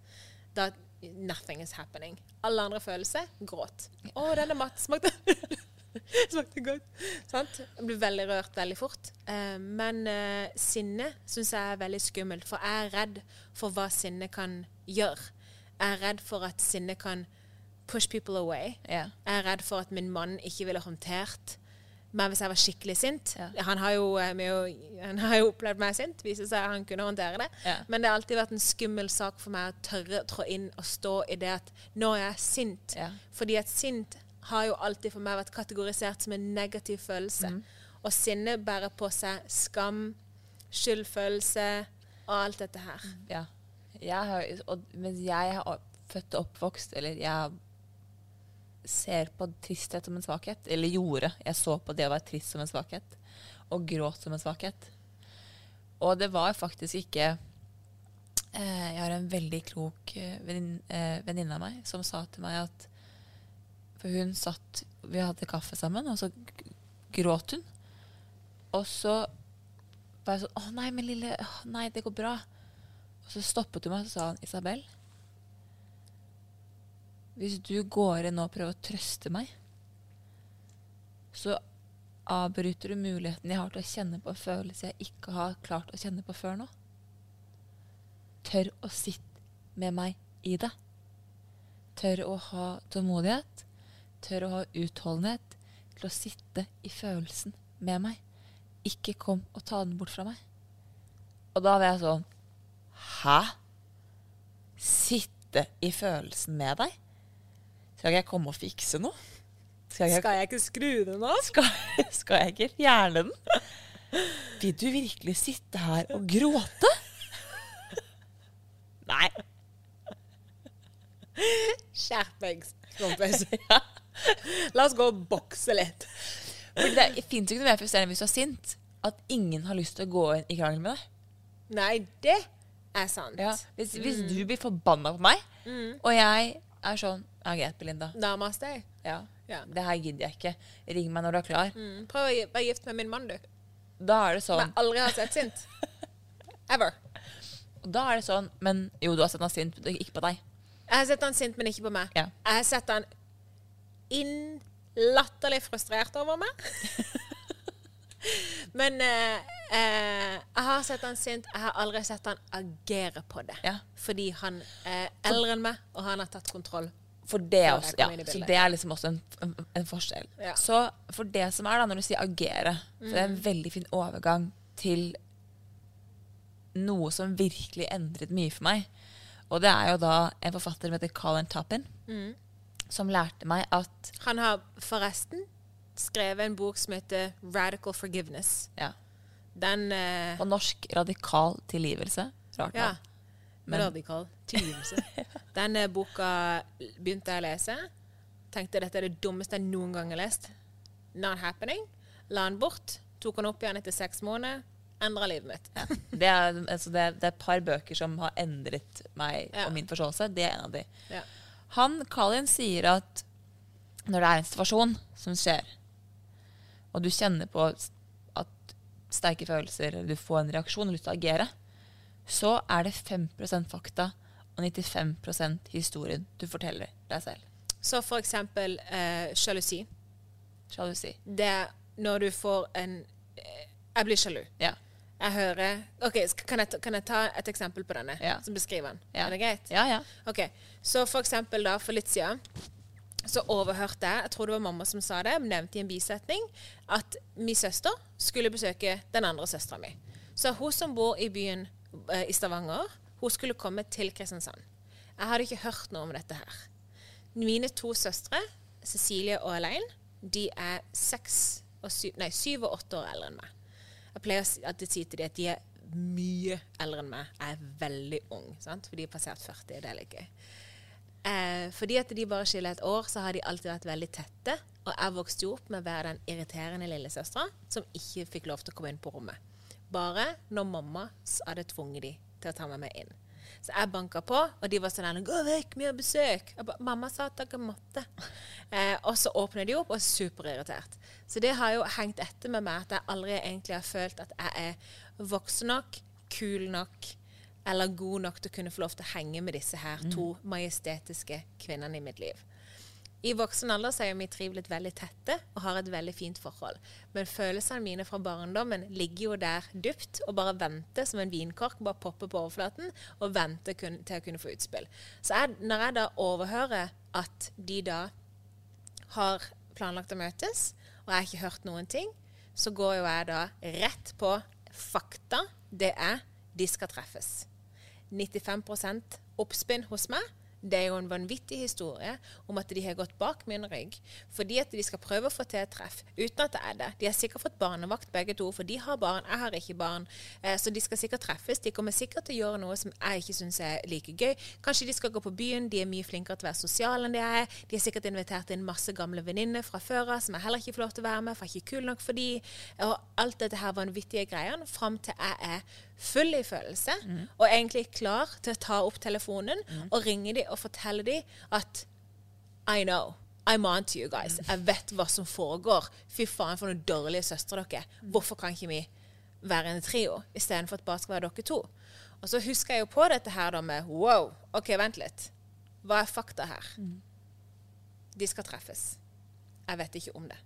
Da Nothing is happening. Alle andre følelser gråt. Å, denne mat smakte *laughs* *laughs* Smakte godt. Sant? Jeg blir veldig rørt veldig fort. Eh, men eh, sinne syns jeg er veldig skummelt, for jeg er redd for hva sinne kan gjøre. Jeg er redd for at sinne kan push people away. Yeah. Jeg er redd for at min mann ikke ville håndtert meg hvis jeg var skikkelig sint. Ja. Han, har jo, eh, med å- han har jo opplevd meg sint, viser seg at han kunne håndtere det. Ja. Men det har alltid vært en skummel sak for meg å tørre å trå inn og stå i det at nå er jeg sint. Ja. Fordi at sint har jo alltid for meg vært kategorisert som en negativ følelse. Og sinne bærer på seg skam, skyldfølelse og alt dette her. Ja. Jeg har, og, mens jeg er født og oppvokst, eller jeg ser på tristhet som en svakhet, eller gjorde. Jeg så på det å være trist som en svakhet, og gråt som en svakhet. Og det var faktisk ikke eh, Jeg har en veldig klok eh, eh, venninne av meg som sa til meg at For hun satt Vi hadde kaffe sammen, og så gråt hun. Og så bare sånn Å nei, min lille å, Nei, det går bra. Og så stoppet hun meg og sa han, Isabel, hvis du går inn nå og prøver å trøste meg, så avbryter du muligheten jeg har til å kjenne på en følelse jeg ikke har klart å kjenne på før nå. Tør å sitte med meg i det. tør å ha tålmodighet, tør å ha utholdenhet til å sitte i følelsen med meg. Ikke kom og ta den bort fra meg. Og da var jeg sånn Hæ? Sitte i følelsen med deg? Skal ikke jeg komme og fikse noe? Skal jeg, Skal jeg ikke skru den av? *laughs* skal, skal jeg ikke fjerne den? Vil du virkelig sitte her og gråte? Nei. Skjerpings, *laughs* kompis. La oss gå og bokse litt. For det fins ikke noe mer frustrerende hvis du er sint, at ingen har lyst til å gå inn i krangel med deg. Nei, det er sant. Ja. Hvis, hvis du blir forbanna på meg, og jeg er sånn Ja, greit, Belinda. Namaste. Ja. Ja. Det her gidder jeg ikke. Ring meg når du er klar. Mm. Prøv å være gift med min mann, du. Da er det Som sånn jeg aldri har sett sint. *laughs* Ever. Da er det sånn Men jo, du har sett han sint, ikke på deg. Jeg har sett han sint, men ikke på meg. Ja. Jeg har sett han inn latterlig frustrert over meg. *laughs* men eh, eh, jeg har sett han sint. Jeg har aldri sett han agere på det. Ja. Fordi han er eldre enn meg, og han har tatt kontroll. For det, også, ja, så det er liksom også en, en, en forskjell. Ja. Så for det som er da, når du sier agere, for det er en Mm. veldig fin overgang til noe som virkelig endret mye for meg. Og det er jo da en forfatter som heter Colin Toppin, Mm. Som lærte meg at Han har forresten skrevet en bok som heter 'Radical Forgiveness'. ja, Den eh, På norsk radikal tilgivelse. Rart Ja. Men- Radikal tilgivelse. *laughs* Den boka begynte jeg å lese. Tenkte dette er det dummeste jeg noen gang har lest. Not happening. La den bort. Tok den opp igjen etter seks måneder. Endra livet mitt. Det er, altså det, er, det er et par bøker som har endret meg Ja. og min forståelse. Det er en av de. Ja. Han, Colin, sier at når det er en situasjon som skjer, og du kjenner på at sterke følelser, eller du får en reaksjon og lyst til å agere, så er det 5% fakta og 95% historien du forteller deg selv. Så for eksempel eh, sjalusi. Sjalusi. Det er når du får en eh, Jeg blir sjalu. Ja. Jeg hører OK, kan jeg, kan jeg ta et eksempel på denne? Ja. Som beskriver den? Ja. Er det greit? Ja, ja. Ok, Så for eksempel da, for litt siden så overhørte jeg, jeg tror det var mamma som sa det, nevnte i en bisetning, at min søster skulle besøke den andre søstera mi. Så hun som bor i byen eh, i Stavanger, hun skulle komme til Kristiansand. Jeg hadde ikke hørt noe om dette her. Mine to søstre, Cecilie og Elaine, de er seks og syv, nei, syv og åtte år eldre enn meg. Jeg pleier å si- til dem at de er mye eldre enn meg. Jeg er veldig ung, sant? for de har passert 40. Det er litt gøy. Eh, fordi at de bare skiller et år, så har de alltid vært veldig tette. Og jeg vokste jo opp med å være den irriterende lillesøstera som ikke fikk lov til å komme inn på rommet. Bare når mamma hadde tvunget de til å ta meg med inn. Så jeg banka på, og de var sånn 'Gå vekk, vi har besøk.' Ba, 'Mamma sa at dere måtte.' Eh, og så åpner de opp, og er superirritert. Så det har jo hengt etter med meg at jeg aldri egentlig har følt at jeg er voksen nok, kul nok eller god nok til å kunne få lov til å henge med disse her to majestetiske kvinnene i mitt liv. I voksen alder så er vi trivelig veldig tette og har et veldig fint forhold. Men følelsene mine fra barndommen ligger jo der dypt og bare venter som en vinkork. Bare popper på overflaten og venter kun, til å kunne få utspill. Så jeg, når jeg da overhører at de da har planlagt å møtes, og jeg har ikke hørt noen ting, så går jo jeg da rett på fakta. Det er de skal treffes. 95% oppspinn hos meg. Det er jo en vanvittig historie om at de har gått bak min rygg fordi at de skal prøve å få til et treff uten at det er det. De har sikkert fått barnevakt begge to, for de har barn, jeg har ikke barn. Eh, så de skal sikkert treffes. De kommer sikkert til å gjøre noe som jeg ikke syns er like gøy. Kanskje de skal gå på byen, de er mye flinkere til å være sosiale enn jeg er. De har sikkert invitert inn masse gamle venninner fra før av som jeg heller ikke får lov til å være med, for jeg er ikke kul nok for de. Og alt dette her vanvittige greiene fram til jeg er full i følelse og egentlig klar til å ta opp telefonen og ringe dem og fortelle dem at I know. I'm on to you guys. Jeg vet hva som foregår. Fy faen, for noen dårlige søstre dere er. Hvorfor kan ikke vi være en trio istedenfor at bare skal være dere to? Og så husker jeg jo på dette her da med wow, OK, vent litt. Hva er fakta her? De skal treffes. Jeg vet ikke om det.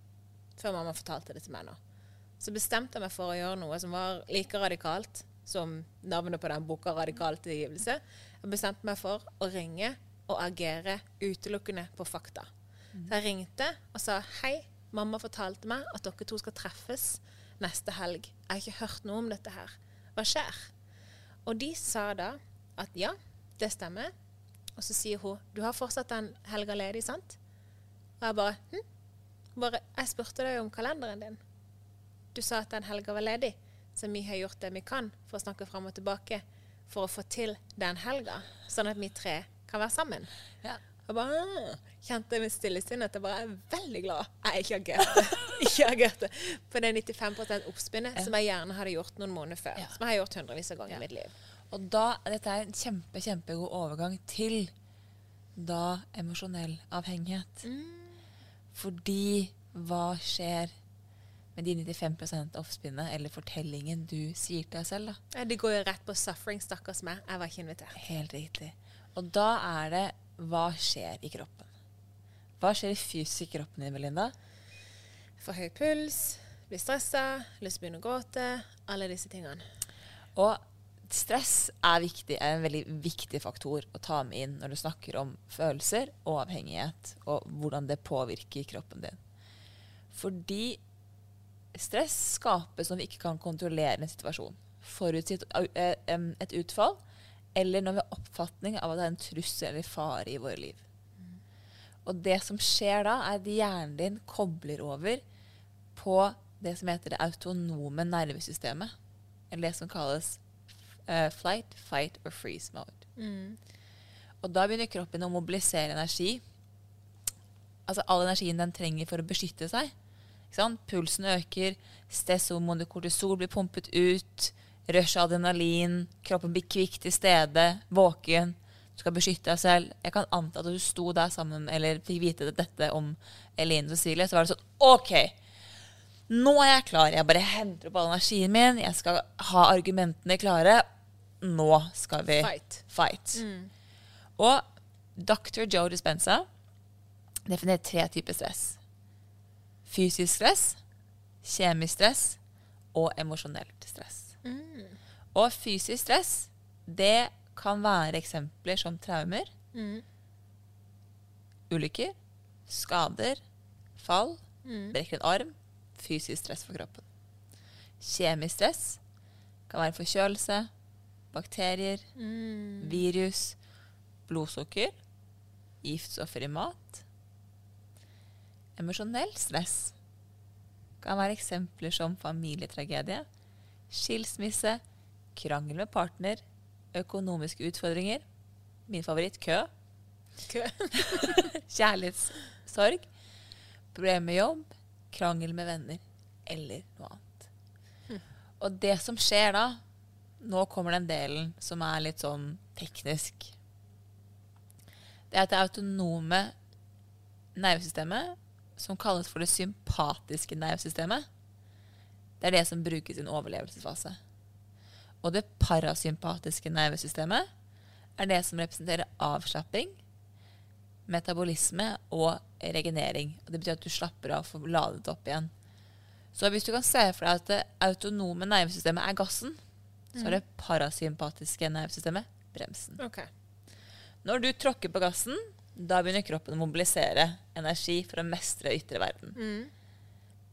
Før mamma fortalte det til meg nå. Så bestemte jeg meg for å gjøre noe som var like radikalt som navnet på den boka 'Radikal tilgivelse'. Jeg bestemte meg for å ringe og agere utelukkende på fakta. Så jeg ringte og sa hei, mamma fortalte meg at dere to skal treffes neste helg. Jeg har ikke hørt noe om dette her. Hva skjer? Og de sa da at ja, det stemmer. Og så sier hun du har fortsatt den helga ledig, sant? Og jeg bare hm? bare, Jeg spurte deg om kalenderen din. Du sa at den helga var ledig, så vi har gjort det vi kan for å snakke fram og tilbake for å få til den helga, sånn at vi tre kan være sammen. Ja. Og bare kjente med stillesinn at jeg bare er veldig glad jeg ikke agerte, ikke agerte på det *laughs* 95% oppspinnet som jeg gjerne hadde gjort noen måneder før. Ja. Som jeg har gjort hundrevis av ganger Ja. i mitt liv. Og da, dette er en kjempe, kjempegod overgang til da emosjonell avhengighet. Fordi hva skjer med de 95% oppspinnet, eller fortellingen du sier til deg selv, da? Ja, Det går jo rett på suffering, stakkars meg. Jeg var ikke invitert. Helt riktig. Og da er det hva skjer i kroppen? Hva skjer i fysisk i kroppen din, Melinda? For høy puls, blir stressa, lyst til å begynne å gråte. Alle disse tingene. Og stress er, viktig, er en veldig viktig faktor å ta med inn når du snakker om følelser og avhengighet, og hvordan det påvirker kroppen din. Fordi stress skapes når vi ikke kan kontrollere en situasjon. Forutsi et, eh, et utfall, eller når vi har oppfatning av at det er en trussel eller fare i våre liv. Og det som skjer da, er at hjernen din kobler over på det som heter det autonome nervesystemet. Eller det som kalles uh, flight, fight or freeze mode. Og da begynner kroppen å mobilisere energi. Altså all energien den trenger for å beskytte seg. Pulsen øker, stresshormonet kortisol blir pumpet ut, rush adrenalin, kroppen blir kvikk til stede, våken. Du skal beskytte deg selv. Jeg kan anta at du sto der sammen eller fikk vite dette om Eline Cecilie, så var det sånn OK, nå er jeg klar. Jeg bare henter opp all energien min. Jeg skal ha argumentene klare. Nå skal vi Fight. fight. Og dr. Joe Dispenza definerer tre typer stress. Fysisk stress, kjemisk stress og emosjonelt stress. Og fysisk stress, det kan være eksempler som traumer, ulykker, skader, fall, brekker en arm, fysisk stress for kroppen. Kjemisk stress kan være forkjølelse, bakterier, virus, blodsukker, giftstoffer i mat. Emosjonell stress kan være eksempler som familietragedie, skilsmisse, krangel med partner, økonomiske utfordringer, min favoritt kø, Kø. *laughs* kjærlighetssorg, problemer med jobb, krangel med venner eller noe annet. Og det som skjer da, nå kommer den delen som er litt sånn teknisk. Det er at det autonome nervesystemet, som kalles for det sympatiske nervesystemet, det er det som brukes i en overlevelsesfase. Og det parasympatiske nervesystemet er det som representerer avslapping, metabolisme og regenering. Og det betyr at du slapper av og får ladet opp igjen. Så hvis du kan se for deg at det autonome nervesystemet er gassen, så er det parasympatiske nervesystemet bremsen. Okay. Når du tråkker på gassen, da begynner kroppen å mobilisere energi for å mestre ytre verden.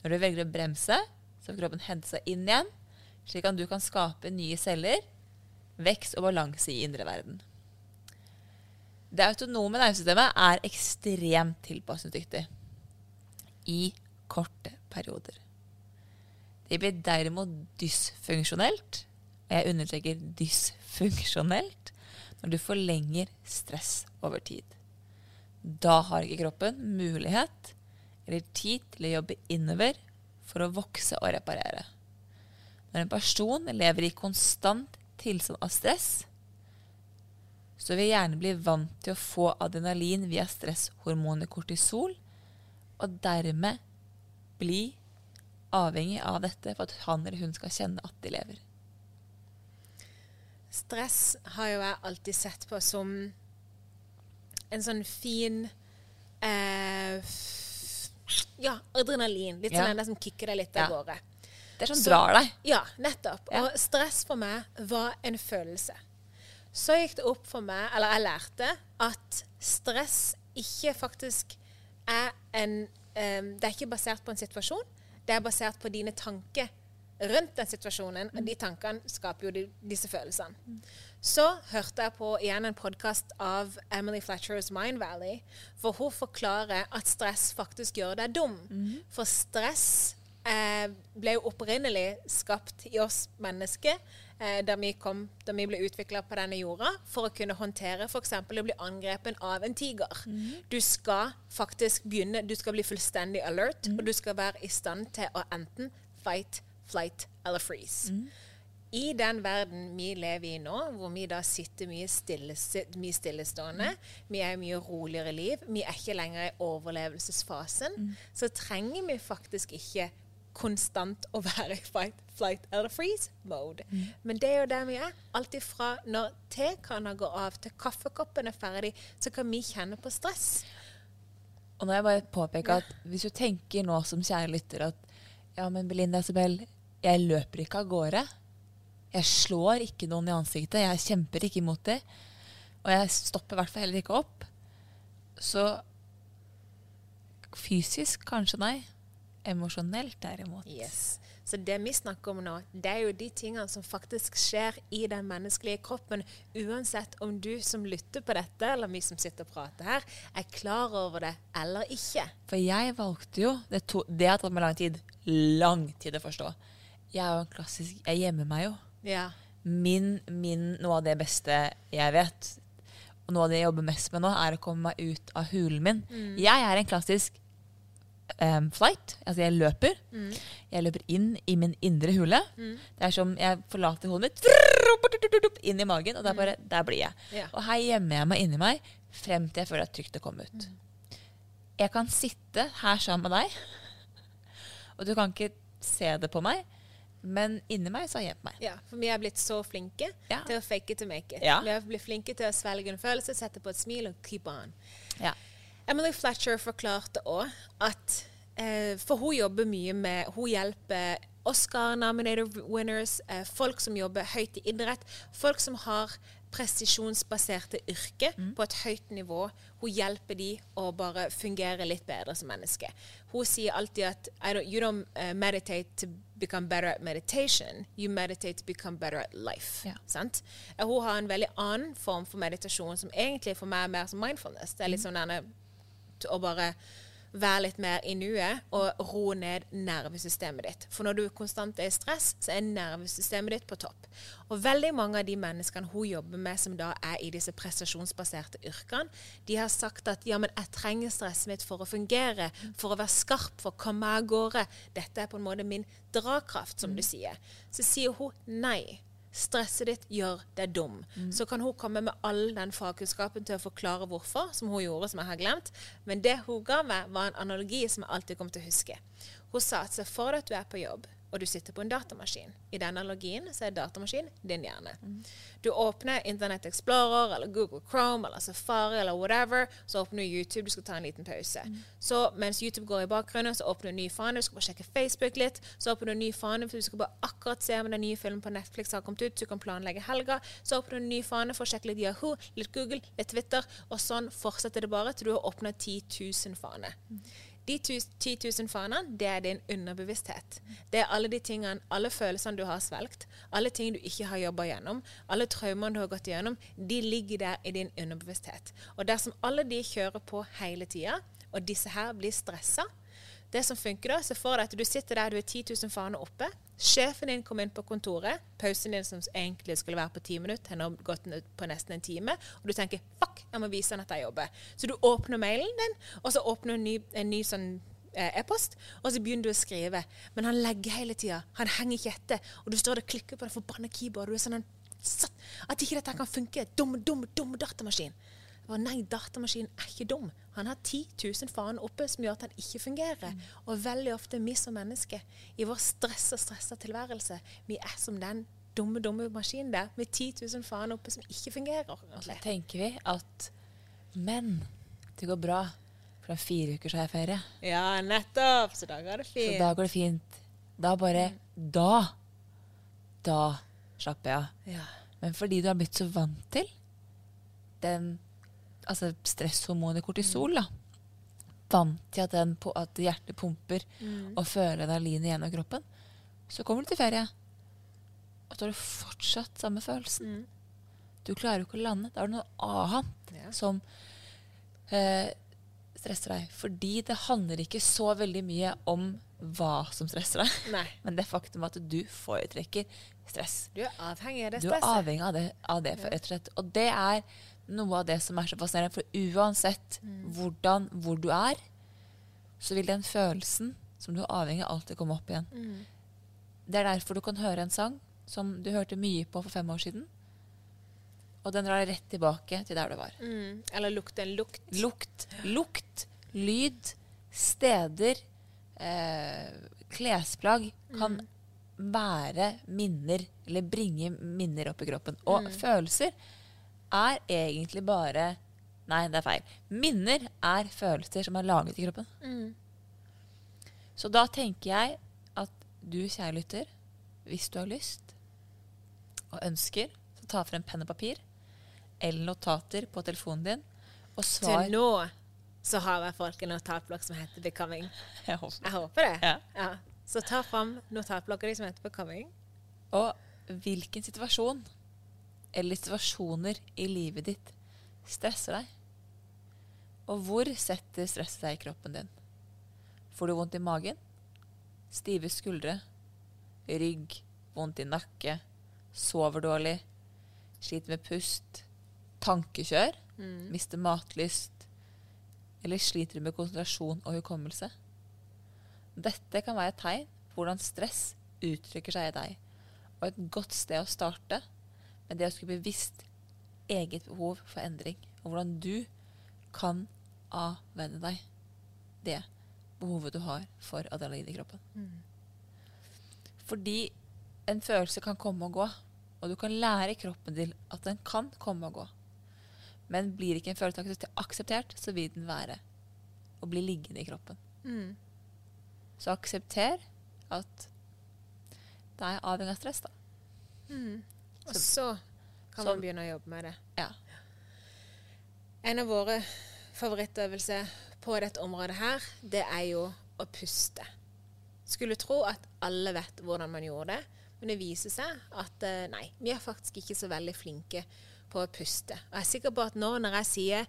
Når du velger å bremse, så får kroppen hente seg inn igjen, slik at du kan skape nye celler, vekst og balanse i indre verden. Det autonome nervesystemet er ekstremt tilpasningsdyktig i korte perioder. Det blir derimot dysfunksjonelt, og jeg understreker dysfunksjonelt, når du forlenger stress over tid. Da har ikke kroppen mulighet eller tid til å jobbe innover for å vokse og reparere. Når en person lever i konstant tilstand av stress, så vil hjernen bli vant til å få adrenalin via stresshormonet kortisol, og dermed bli avhengig av dette for at han eller hun skal kjenne at de lever. Stress har jo jeg alltid sett på som en sånn fin eh, Ja, adrenalin. Litt Ja. sånn den som kicker deg litt Ja. av gårde. Det er sånn Så- drar deg. Ja, nettopp. Ja. Og stress for meg var en følelse. så gikk det opp for meg, eller jeg lærte, at stress ikke faktisk er en um, Det er ikke basert på en situasjon, det er basert på dine tanker rundt den situasjonen. Og de tankene skaper jo de, disse følelsene. Så hørte jeg på igjen en podkast av Emily Fletchers Mind Valley, hvor hun forklarer at stress faktisk gjør deg dum. For stress eh, ble jo opprinnelig skapt i oss mennesker eh, da, vi kom, da vi ble utvikla på denne jorda, for å kunne håndtere f.eks. å bli angrepet av en tiger. Du skal faktisk begynne, du skal bli fullstendig alert, og du skal være i stand til å enten fight, flight eller freeze. I den verden vi lever i nå, hvor vi da sitter mye, stille, mye stillestående, vi er i mye roligere liv, vi er ikke lenger i overlevelsesfasen, så trenger vi faktisk ikke konstant å være i fight, flight eller freeze mode. Men det er jo der vi er. Alt ifra når tekanna går av til kaffekoppen er ferdig, så kan vi kjenne på stress. Og nå vil jeg bare påpeke at hvis du tenker nå som kjære lytter at ja, men Belinda Isabel, jeg løper ikke av gårde. Jeg slår ikke noen i ansiktet. Jeg kjemper ikke imot det. Og jeg stopper i hvert fall heller ikke opp. Så fysisk kanskje nei. Emosjonelt derimot. Yes. Så det vi snakker om nå, det er jo de tingene som faktisk skjer i den menneskelige kroppen, uansett om du som lytter på dette, eller vi som sitter og prater her, er klar over det eller ikke. For jeg valgte jo Det, to, det har tatt meg lang tid. Lang tid å forstå. Jeg er jo en klassisk Jeg gjemmer meg jo. Ja. Min, min, noe av det beste jeg vet, og noe av det jeg jobber mest med nå, er å komme meg ut av hulen min. Jeg er en klassisk um, flight. Altså jeg løper. Jeg løper inn i min indre hule. Det er som jeg forlater hodet mitt inn i magen, og der, bare, der blir jeg. Ja. Og her gjemmer jeg meg inni meg frem til jeg føler det er trygt å komme ut. Jeg kan sitte her sammen med deg, *laughs* og du kan ikke se det på meg, men inni meg så har jeg gjemt meg. Ja, for vi er blitt så flinke Ja. til å fake it to make it. Ja. Vi er blitt flinke til å svelge en følelse, sette på et smil og keep on. Ja. Emily Fletcher forklarte òg at eh, For hun jobber mye med Hun hjelper Oscar-nominated winners, eh, folk som jobber høyt i idrett, folk som har presisjonsbaserte mm. på et høyt nivå. Hun hjelper de å bare fungere litt bedre som menneske. Hun sier alltid at don't, you don't eh, meditate to become better at meditation, you meditate to become better at life. Ja. Sant? Hun har en veldig annen form for meditasjon som egentlig for meg er mer som mindfulness. Det er litt sånn denne å bare være litt mer i nuet og roe ned nervesystemet ditt. For når du konstant er i stress, så er nervesystemet ditt på topp. Og veldig mange av de menneskene hun jobber med som da er i disse prestasjonsbaserte yrkene, de har sagt at ja, men jeg trenger stresset mitt for å fungere, for å være skarp, for å komme av gårde. Dette er på en måte min drakraft, som du sier. Så sier hun nei. Stresset ditt gjør deg dum. Så kan hun komme med all den fagkunnskapen til å forklare hvorfor, som hun gjorde, som jeg har glemt. Men det hun ga meg, var en analogi som jeg alltid kommer til å huske. Hun sa at se for deg at du er på jobb, og du sitter på en datamaskin. I den analogien så er datamaskin din hjerne. Du åpner Internett Explorer eller Google Chrome eller Safari eller whatever, så åpner du YouTube, du skal ta en liten pause. Så mens YouTube går i bakgrunnen, så åpner du en ny fane, du skal bare sjekke Facebook litt, så åpner du en ny fane, for du skal bare akkurat se om den nye filmen på Netflix har kommet ut, så du kan planlegge helga, så åpner du en ny fane for å sjekke litt Yahoo, litt Google, litt Twitter, og sånn fortsetter det bare til du har åpnet 10 000 faner. De 10 000 fanene, det er din underbevissthet. Det er alle de tingene, alle følelsene du har svelgt, alle ting du ikke har jobba gjennom, alle traumene du har gått gjennom, de ligger der i din underbevissthet. Og dersom alle de kjører på hele tida, og disse her blir stressa, det som funker da, Se for deg at du sitter der, du er 10 000 faner oppe. Sjefen din kommer inn på kontoret. Pausen din som egentlig skulle være på ti minutter, har gått på nesten en time. Og du tenker 'fuck, jeg må vise han at jeg jobber'. Så du åpner mailen din, og så åpner du en ny, en ny sånn eh, e-post, og så begynner du å skrive. Men han legger hele tida. Han henger ikke etter. Og du står og klikker på det forbanna keyboardet. Du er sånn At ikke dette kan funke. Dum, dum, dum datamaskin. Og nei, datamaskinen er ikke dum. Han har 10 000 faen oppe som gjør at han ikke fungerer. Og veldig ofte vi som mennesker, i vår stressa, stressa tilværelse, vi er som den dumme, dumme maskinen der med 10 000 faen oppe som ikke fungerer. Og så tenker vi at Men det går bra, for om fire uker så har jeg ferie. Ja, nettopp. Så da går det Så fint. da går det fint. Da bare Da. Da slapper jeg av. Ja. Men fordi du har blitt så vant til den altså stresshormonet kortisol, da. Vant til at, den, at hjertet pumper og fører adrenalin gjennom kroppen. Så kommer du til ferie, og så har du fortsatt samme følelsen. Du klarer jo ikke å lande. Da er det noe annet Ja. som eh, stresser deg. Fordi det handler ikke så veldig mye om hva som stresser deg, Nei. *laughs* men det faktum at du foretrekker stress. Du er avhengig av det Du er avhengig av det, av det slett. Og det er noe av det som er så fascinerende. For uansett hvordan, hvor du er, så vil den følelsen som du er avhengig av, alltid komme opp igjen. Det er derfor du kan høre en sang som du hørte mye på for fem år siden. Og den drar rett tilbake til der du var. Mm. Eller lukte en lukt. Lukt, lukt, lyd, steder, eh, klesplagg kan være minner, eller bringe minner opp i kroppen. Og følelser er egentlig bare Nei, det er feil. Minner er følelser som er laget i kroppen. Så da tenker jeg at du, kjære lytter, hvis du har lyst og ønsker, så ta frem penn og papir eller notater på telefonen din og svar Til nå så har jeg folk en notatblokk som heter 'Becoming'. *laughs* Jeg håper Jeg håper det. Ja. Så ta fram notatblokka di som heter 'Becoming'. Og hvilken situasjon eller situasjoner i livet ditt stresser deg? Og hvor setter stresset deg i kroppen din? Får du vondt i magen? Stive skuldre? Rygg? Vondt i nakke? Sover dårlig? Sliter med pust? Tankekjør? Mister matlyst? Eller sliter du med konsentrasjon og hukommelse? Dette kan være et tegn på hvordan stress uttrykker seg i deg. Og et godt sted å starte med det å skulle bevisst eget behov for endring. Og hvordan du kan avvenne deg det behovet du har for adrenalin i kroppen. Fordi en følelse kan komme og gå, og du kan lære kroppen din at den kan komme og gå. Men blir ikke en følelse akseptert, så vil den være og bli liggende i kroppen. Så aksepter at det er avhengig av stress, da. Og så kan Så- man begynne å jobbe med det. Ja. En av våre favorittøvelser på dette området her, det er jo å puste. Skulle tro at alle vet hvordan man gjorde det, men det viser seg at eh, nei, vi er faktisk ikke så veldig flinke på å puste. Og jeg er sikker på at nå når jeg sier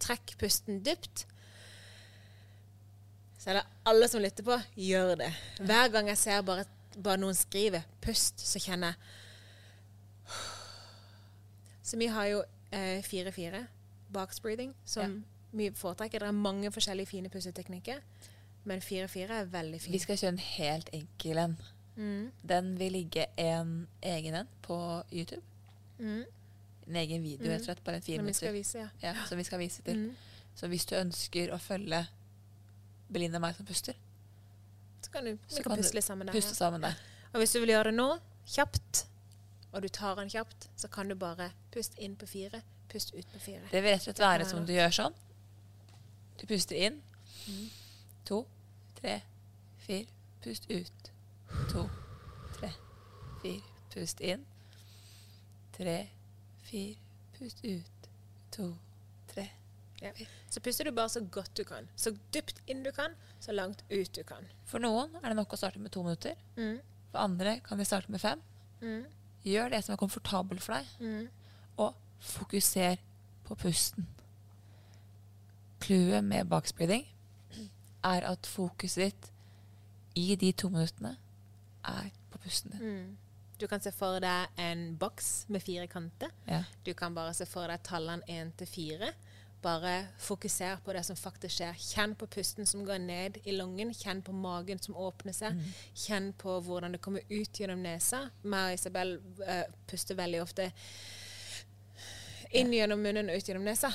'trekk pusten dypt', så er det alle som lytter på, gjør det. Hver gang jeg ser bare, bare noen skrive 'pust', så kjenner jeg Så vi har jo eh, 4-4, box breathing, som vi foretrekker. Det er mange forskjellige fine pusteteknikker, men 4-4 er veldig fint. Vi skal kjøre en helt enkel en. Den vil ligge en egen en på YouTube. En egen video, rett og slett. Bare en fire minutter. vise, ja. Ja, som vi skal vise til. Så hvis du ønsker å følge Belinda meg som puster, Så kan du, så kan puste litt sammen der. puste sammen der. Og hvis du vil gjøre det nå, kjapt, og du tar den kjapt, så kan du bare puste inn på fire, puste ut på fire. Det vil rett og slett være som du gjør sånn. Du puster inn. To, tre, fire. Pust ut. To, tre, fire. Pust inn. Tre, fire. Pust ut. To, tre. Ja. Så puster du bare så godt du kan. Så dypt inn du kan, så langt ut du kan. For noen er det nok å starte med to minutter. Mm. For andre kan de starte med fem. Gjør det som er komfortabelt for deg, Mm. og fokuser på pusten. Clouet med bakspeeding er at fokuset ditt i de to minuttene er på pusten din. Mm. Du kan se for deg en boks med fire kanter. Ja. Du kan bare se for deg tallene én til fire. Bare fokuser på det som faktisk skjer. Kjenn på pusten som går ned i lungen. Kjenn på magen som åpner seg. Kjenn på hvordan det kommer ut gjennom nesa. Meg og Isabel uh, puster veldig ofte inn gjennom munnen og ut gjennom nesa.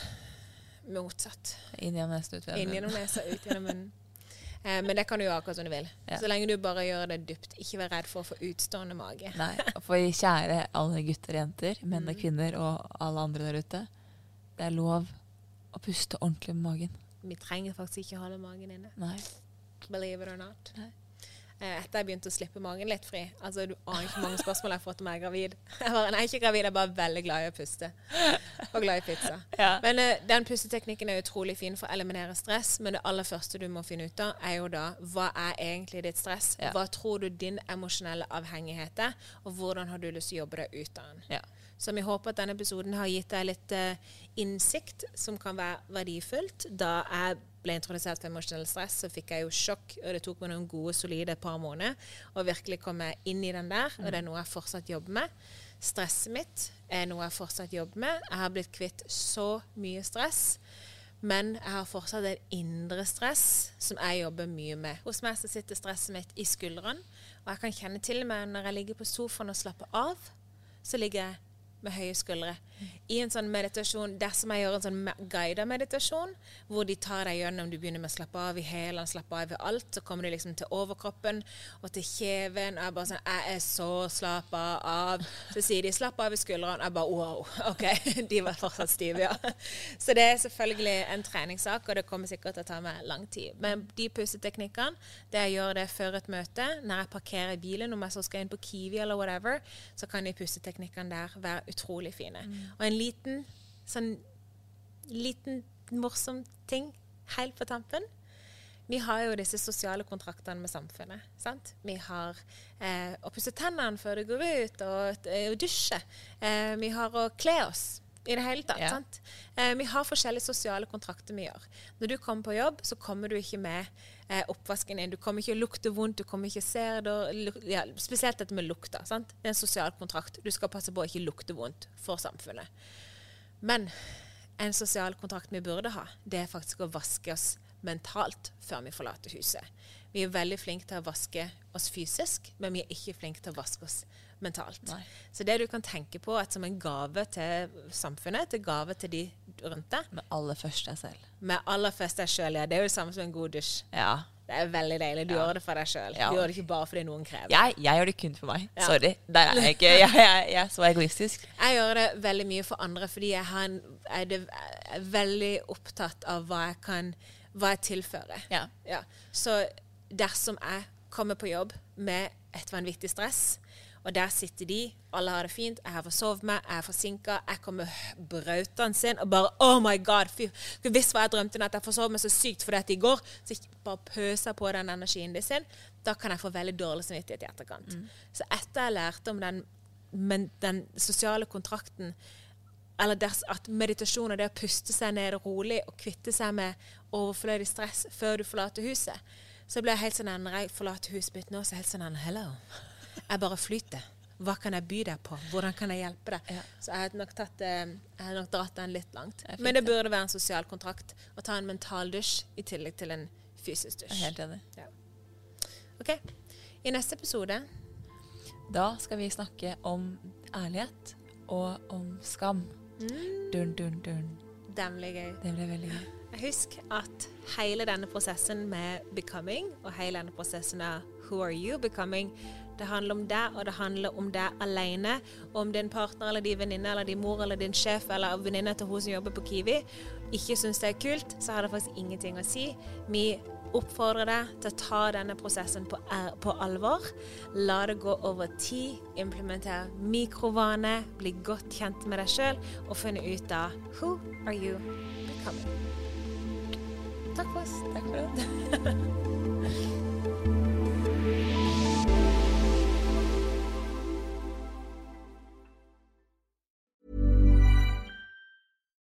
Motsatt. Inn gjennom nesen, ut gjennom gjennom nesa, ut gjennom munnen. *laughs* Eh, men det kan du gjøre akkurat som du vil. Ja. Så lenge du bare gjør det dypt. Ikke vær redd for å få utstående mage. Nei, for kjære alle gutter og jenter, menn Mm. og kvinner og alle andre der ute. Det er lov å puste ordentlig med magen. Vi trenger faktisk ikke holde magen inne. Nei. Believe it or not. Nei. eh, etter jeg begynte å slippe magen litt fri. Altså, Du aner ikke mange spørsmål jeg har fått om jeg er gravid. *laughs* Jeg bare, nei, ikke gravid, jeg er bare veldig glad i å puste. Og glad i pizza. *laughs* Ja. Men uh, den pusteteknikken er utrolig fin for å eliminere stress. Men det aller første du må finne ut av, er jo da hva er egentlig ditt stress? Ja. Hva tror du din emosjonelle avhengighet er? Og hvordan har du lyst til å jobbe deg ut av den? Ja. Så vi håper at denne episoden har gitt deg litt eh, innsikt som kan være verdifullt. Da jeg ble introdusert for emosjonell stress, så fikk jeg jo sjokk, og det tok meg noen gode, solide par måneder å virkelig komme inn i den der, og det er noe jeg fortsatt jobber med. Stresset mitt er noe jeg fortsatt jobber med. Jeg har blitt kvitt så mye stress. Men jeg har fortsatt et indre stress som jeg jobber mye med. Hos meg så sitter stresset mitt i skuldrene, og jeg kan kjenne til meg når jeg ligger på sofaen og slapper av, så ligger jeg med høye skuldre. I en sånn meditasjon, dersom jeg gjør en sånn guidet meditasjon, hvor de tar deg gjennom, du begynner med å slappe av i hælene, slappe av i alt, så kommer de liksom til overkroppen og til kjeven, og jeg bare sånn, jeg er så slappa av. Så sier de, slapp av i skuldrene, jeg bare, wow, *laughs* ok, de var fortsatt stive, ja. Så det er selvfølgelig en treningssak, og det kommer sikkert til å ta meg lang tid. Men de pusteteknikkene, det jeg gjør det før et møte, når jeg parkerer bilen, om jeg så skal inn på Kiwi eller whatever, så kan de pusteteknikkene der være utrolig fine. Og en liten, sånn, liten morsom ting helt på tampen. Vi har jo disse sosiale kontraktene med samfunnet. sant? Vi har eh, å pusse tennene før du går ut, og og dusje. Eh, vi har å kle oss i det hele tatt. Ja. sant? Eh, vi har forskjellige sosiale kontrakter vi gjør. Når du kommer på jobb, så kommer du ikke med eh, oppvasken inn. Du kommer ikke å lukte vondt, du kommer ikke å se det. Ja, spesielt dette med lukta. sant? Det er en sosial kontrakt. Du skal passe på å ikke lukte vondt for samfunnet. Men en sosial kontrakt vi burde ha, det er faktisk å vaske oss mentalt før vi forlater huset. Vi er veldig flinke til å vaske oss fysisk, men vi er ikke flinke til å vaske oss mentalt. Nei. Så det du kan tenke på som en gave til samfunnet, til gave til de rundt deg, Med aller først deg selv. med aller først deg sjøl, ja. Det er jo det samme som en god dusj. Ja. Det er veldig deilig. Du Ja. gjør det for deg sjøl. Ja. Du gjør det ikke bare fordi noen krever. Jeg, jeg gjør det kun for meg. Ja. Sorry. Der er jeg ikke. Jeg, jeg, jeg er så egoistisk. Jeg gjør det veldig mye for andre fordi jeg, en, er er veldig opptatt av hva jeg kan hva jeg tilfører. Ja. Ja. Så dersom jeg kommer på jobb med et vanvittig stress, og der sitter de, alle har det fint, jeg har forsovet meg, jeg er forsinka, jeg kommer brautende sin og bare Oh my God! Fy, hvis hva jeg drømte natt, jeg forsov meg så sykt fordi at i går Så jeg bare pøser på den energien de sin. Da kan jeg få veldig dårlig samvittighet i etterkant. Så etter jeg lærte om den, men den sosiale kontrakten eller ders, at meditasjon og det å puste seg ned rolig og kvitte seg med overflødig stress før du forlater huset, så ble jeg helt sånn når jeg forlater huset mitt nå, så er jeg helt sånn Hello. Jeg bare flyter. Hva kan jeg by deg på? Hvordan kan jeg hjelpe deg? Ja. Så jeg har nok, tatt, eh, jeg hadde nok dratt den litt langt. Det Men det burde være en sosial kontrakt å ta en mental dusj i tillegg til en fysisk dusj. helt enig. Ok. I neste episode Da skal vi snakke om ærlighet og om skam. Dun, dun, dun. Demlig gøy. Det blir veldig gøy. Husk at hele denne prosessen med becoming, og hele denne prosessen av who are you becoming, det handler om deg, og det handler om deg alene. Om din partner eller din venninne eller din mor eller din sjef eller venninne til hun som jobber på Kiwi, ikke syns det er kult, så har det faktisk ingenting å si. Vi oppfordrer deg til å ta denne prosessen på, på alvor. La det gå over tid. Implementer mikrovaner. Bli godt kjent med deg sjøl og finne ut av who are you becoming. Takk for oss. Takk for det. *laughs*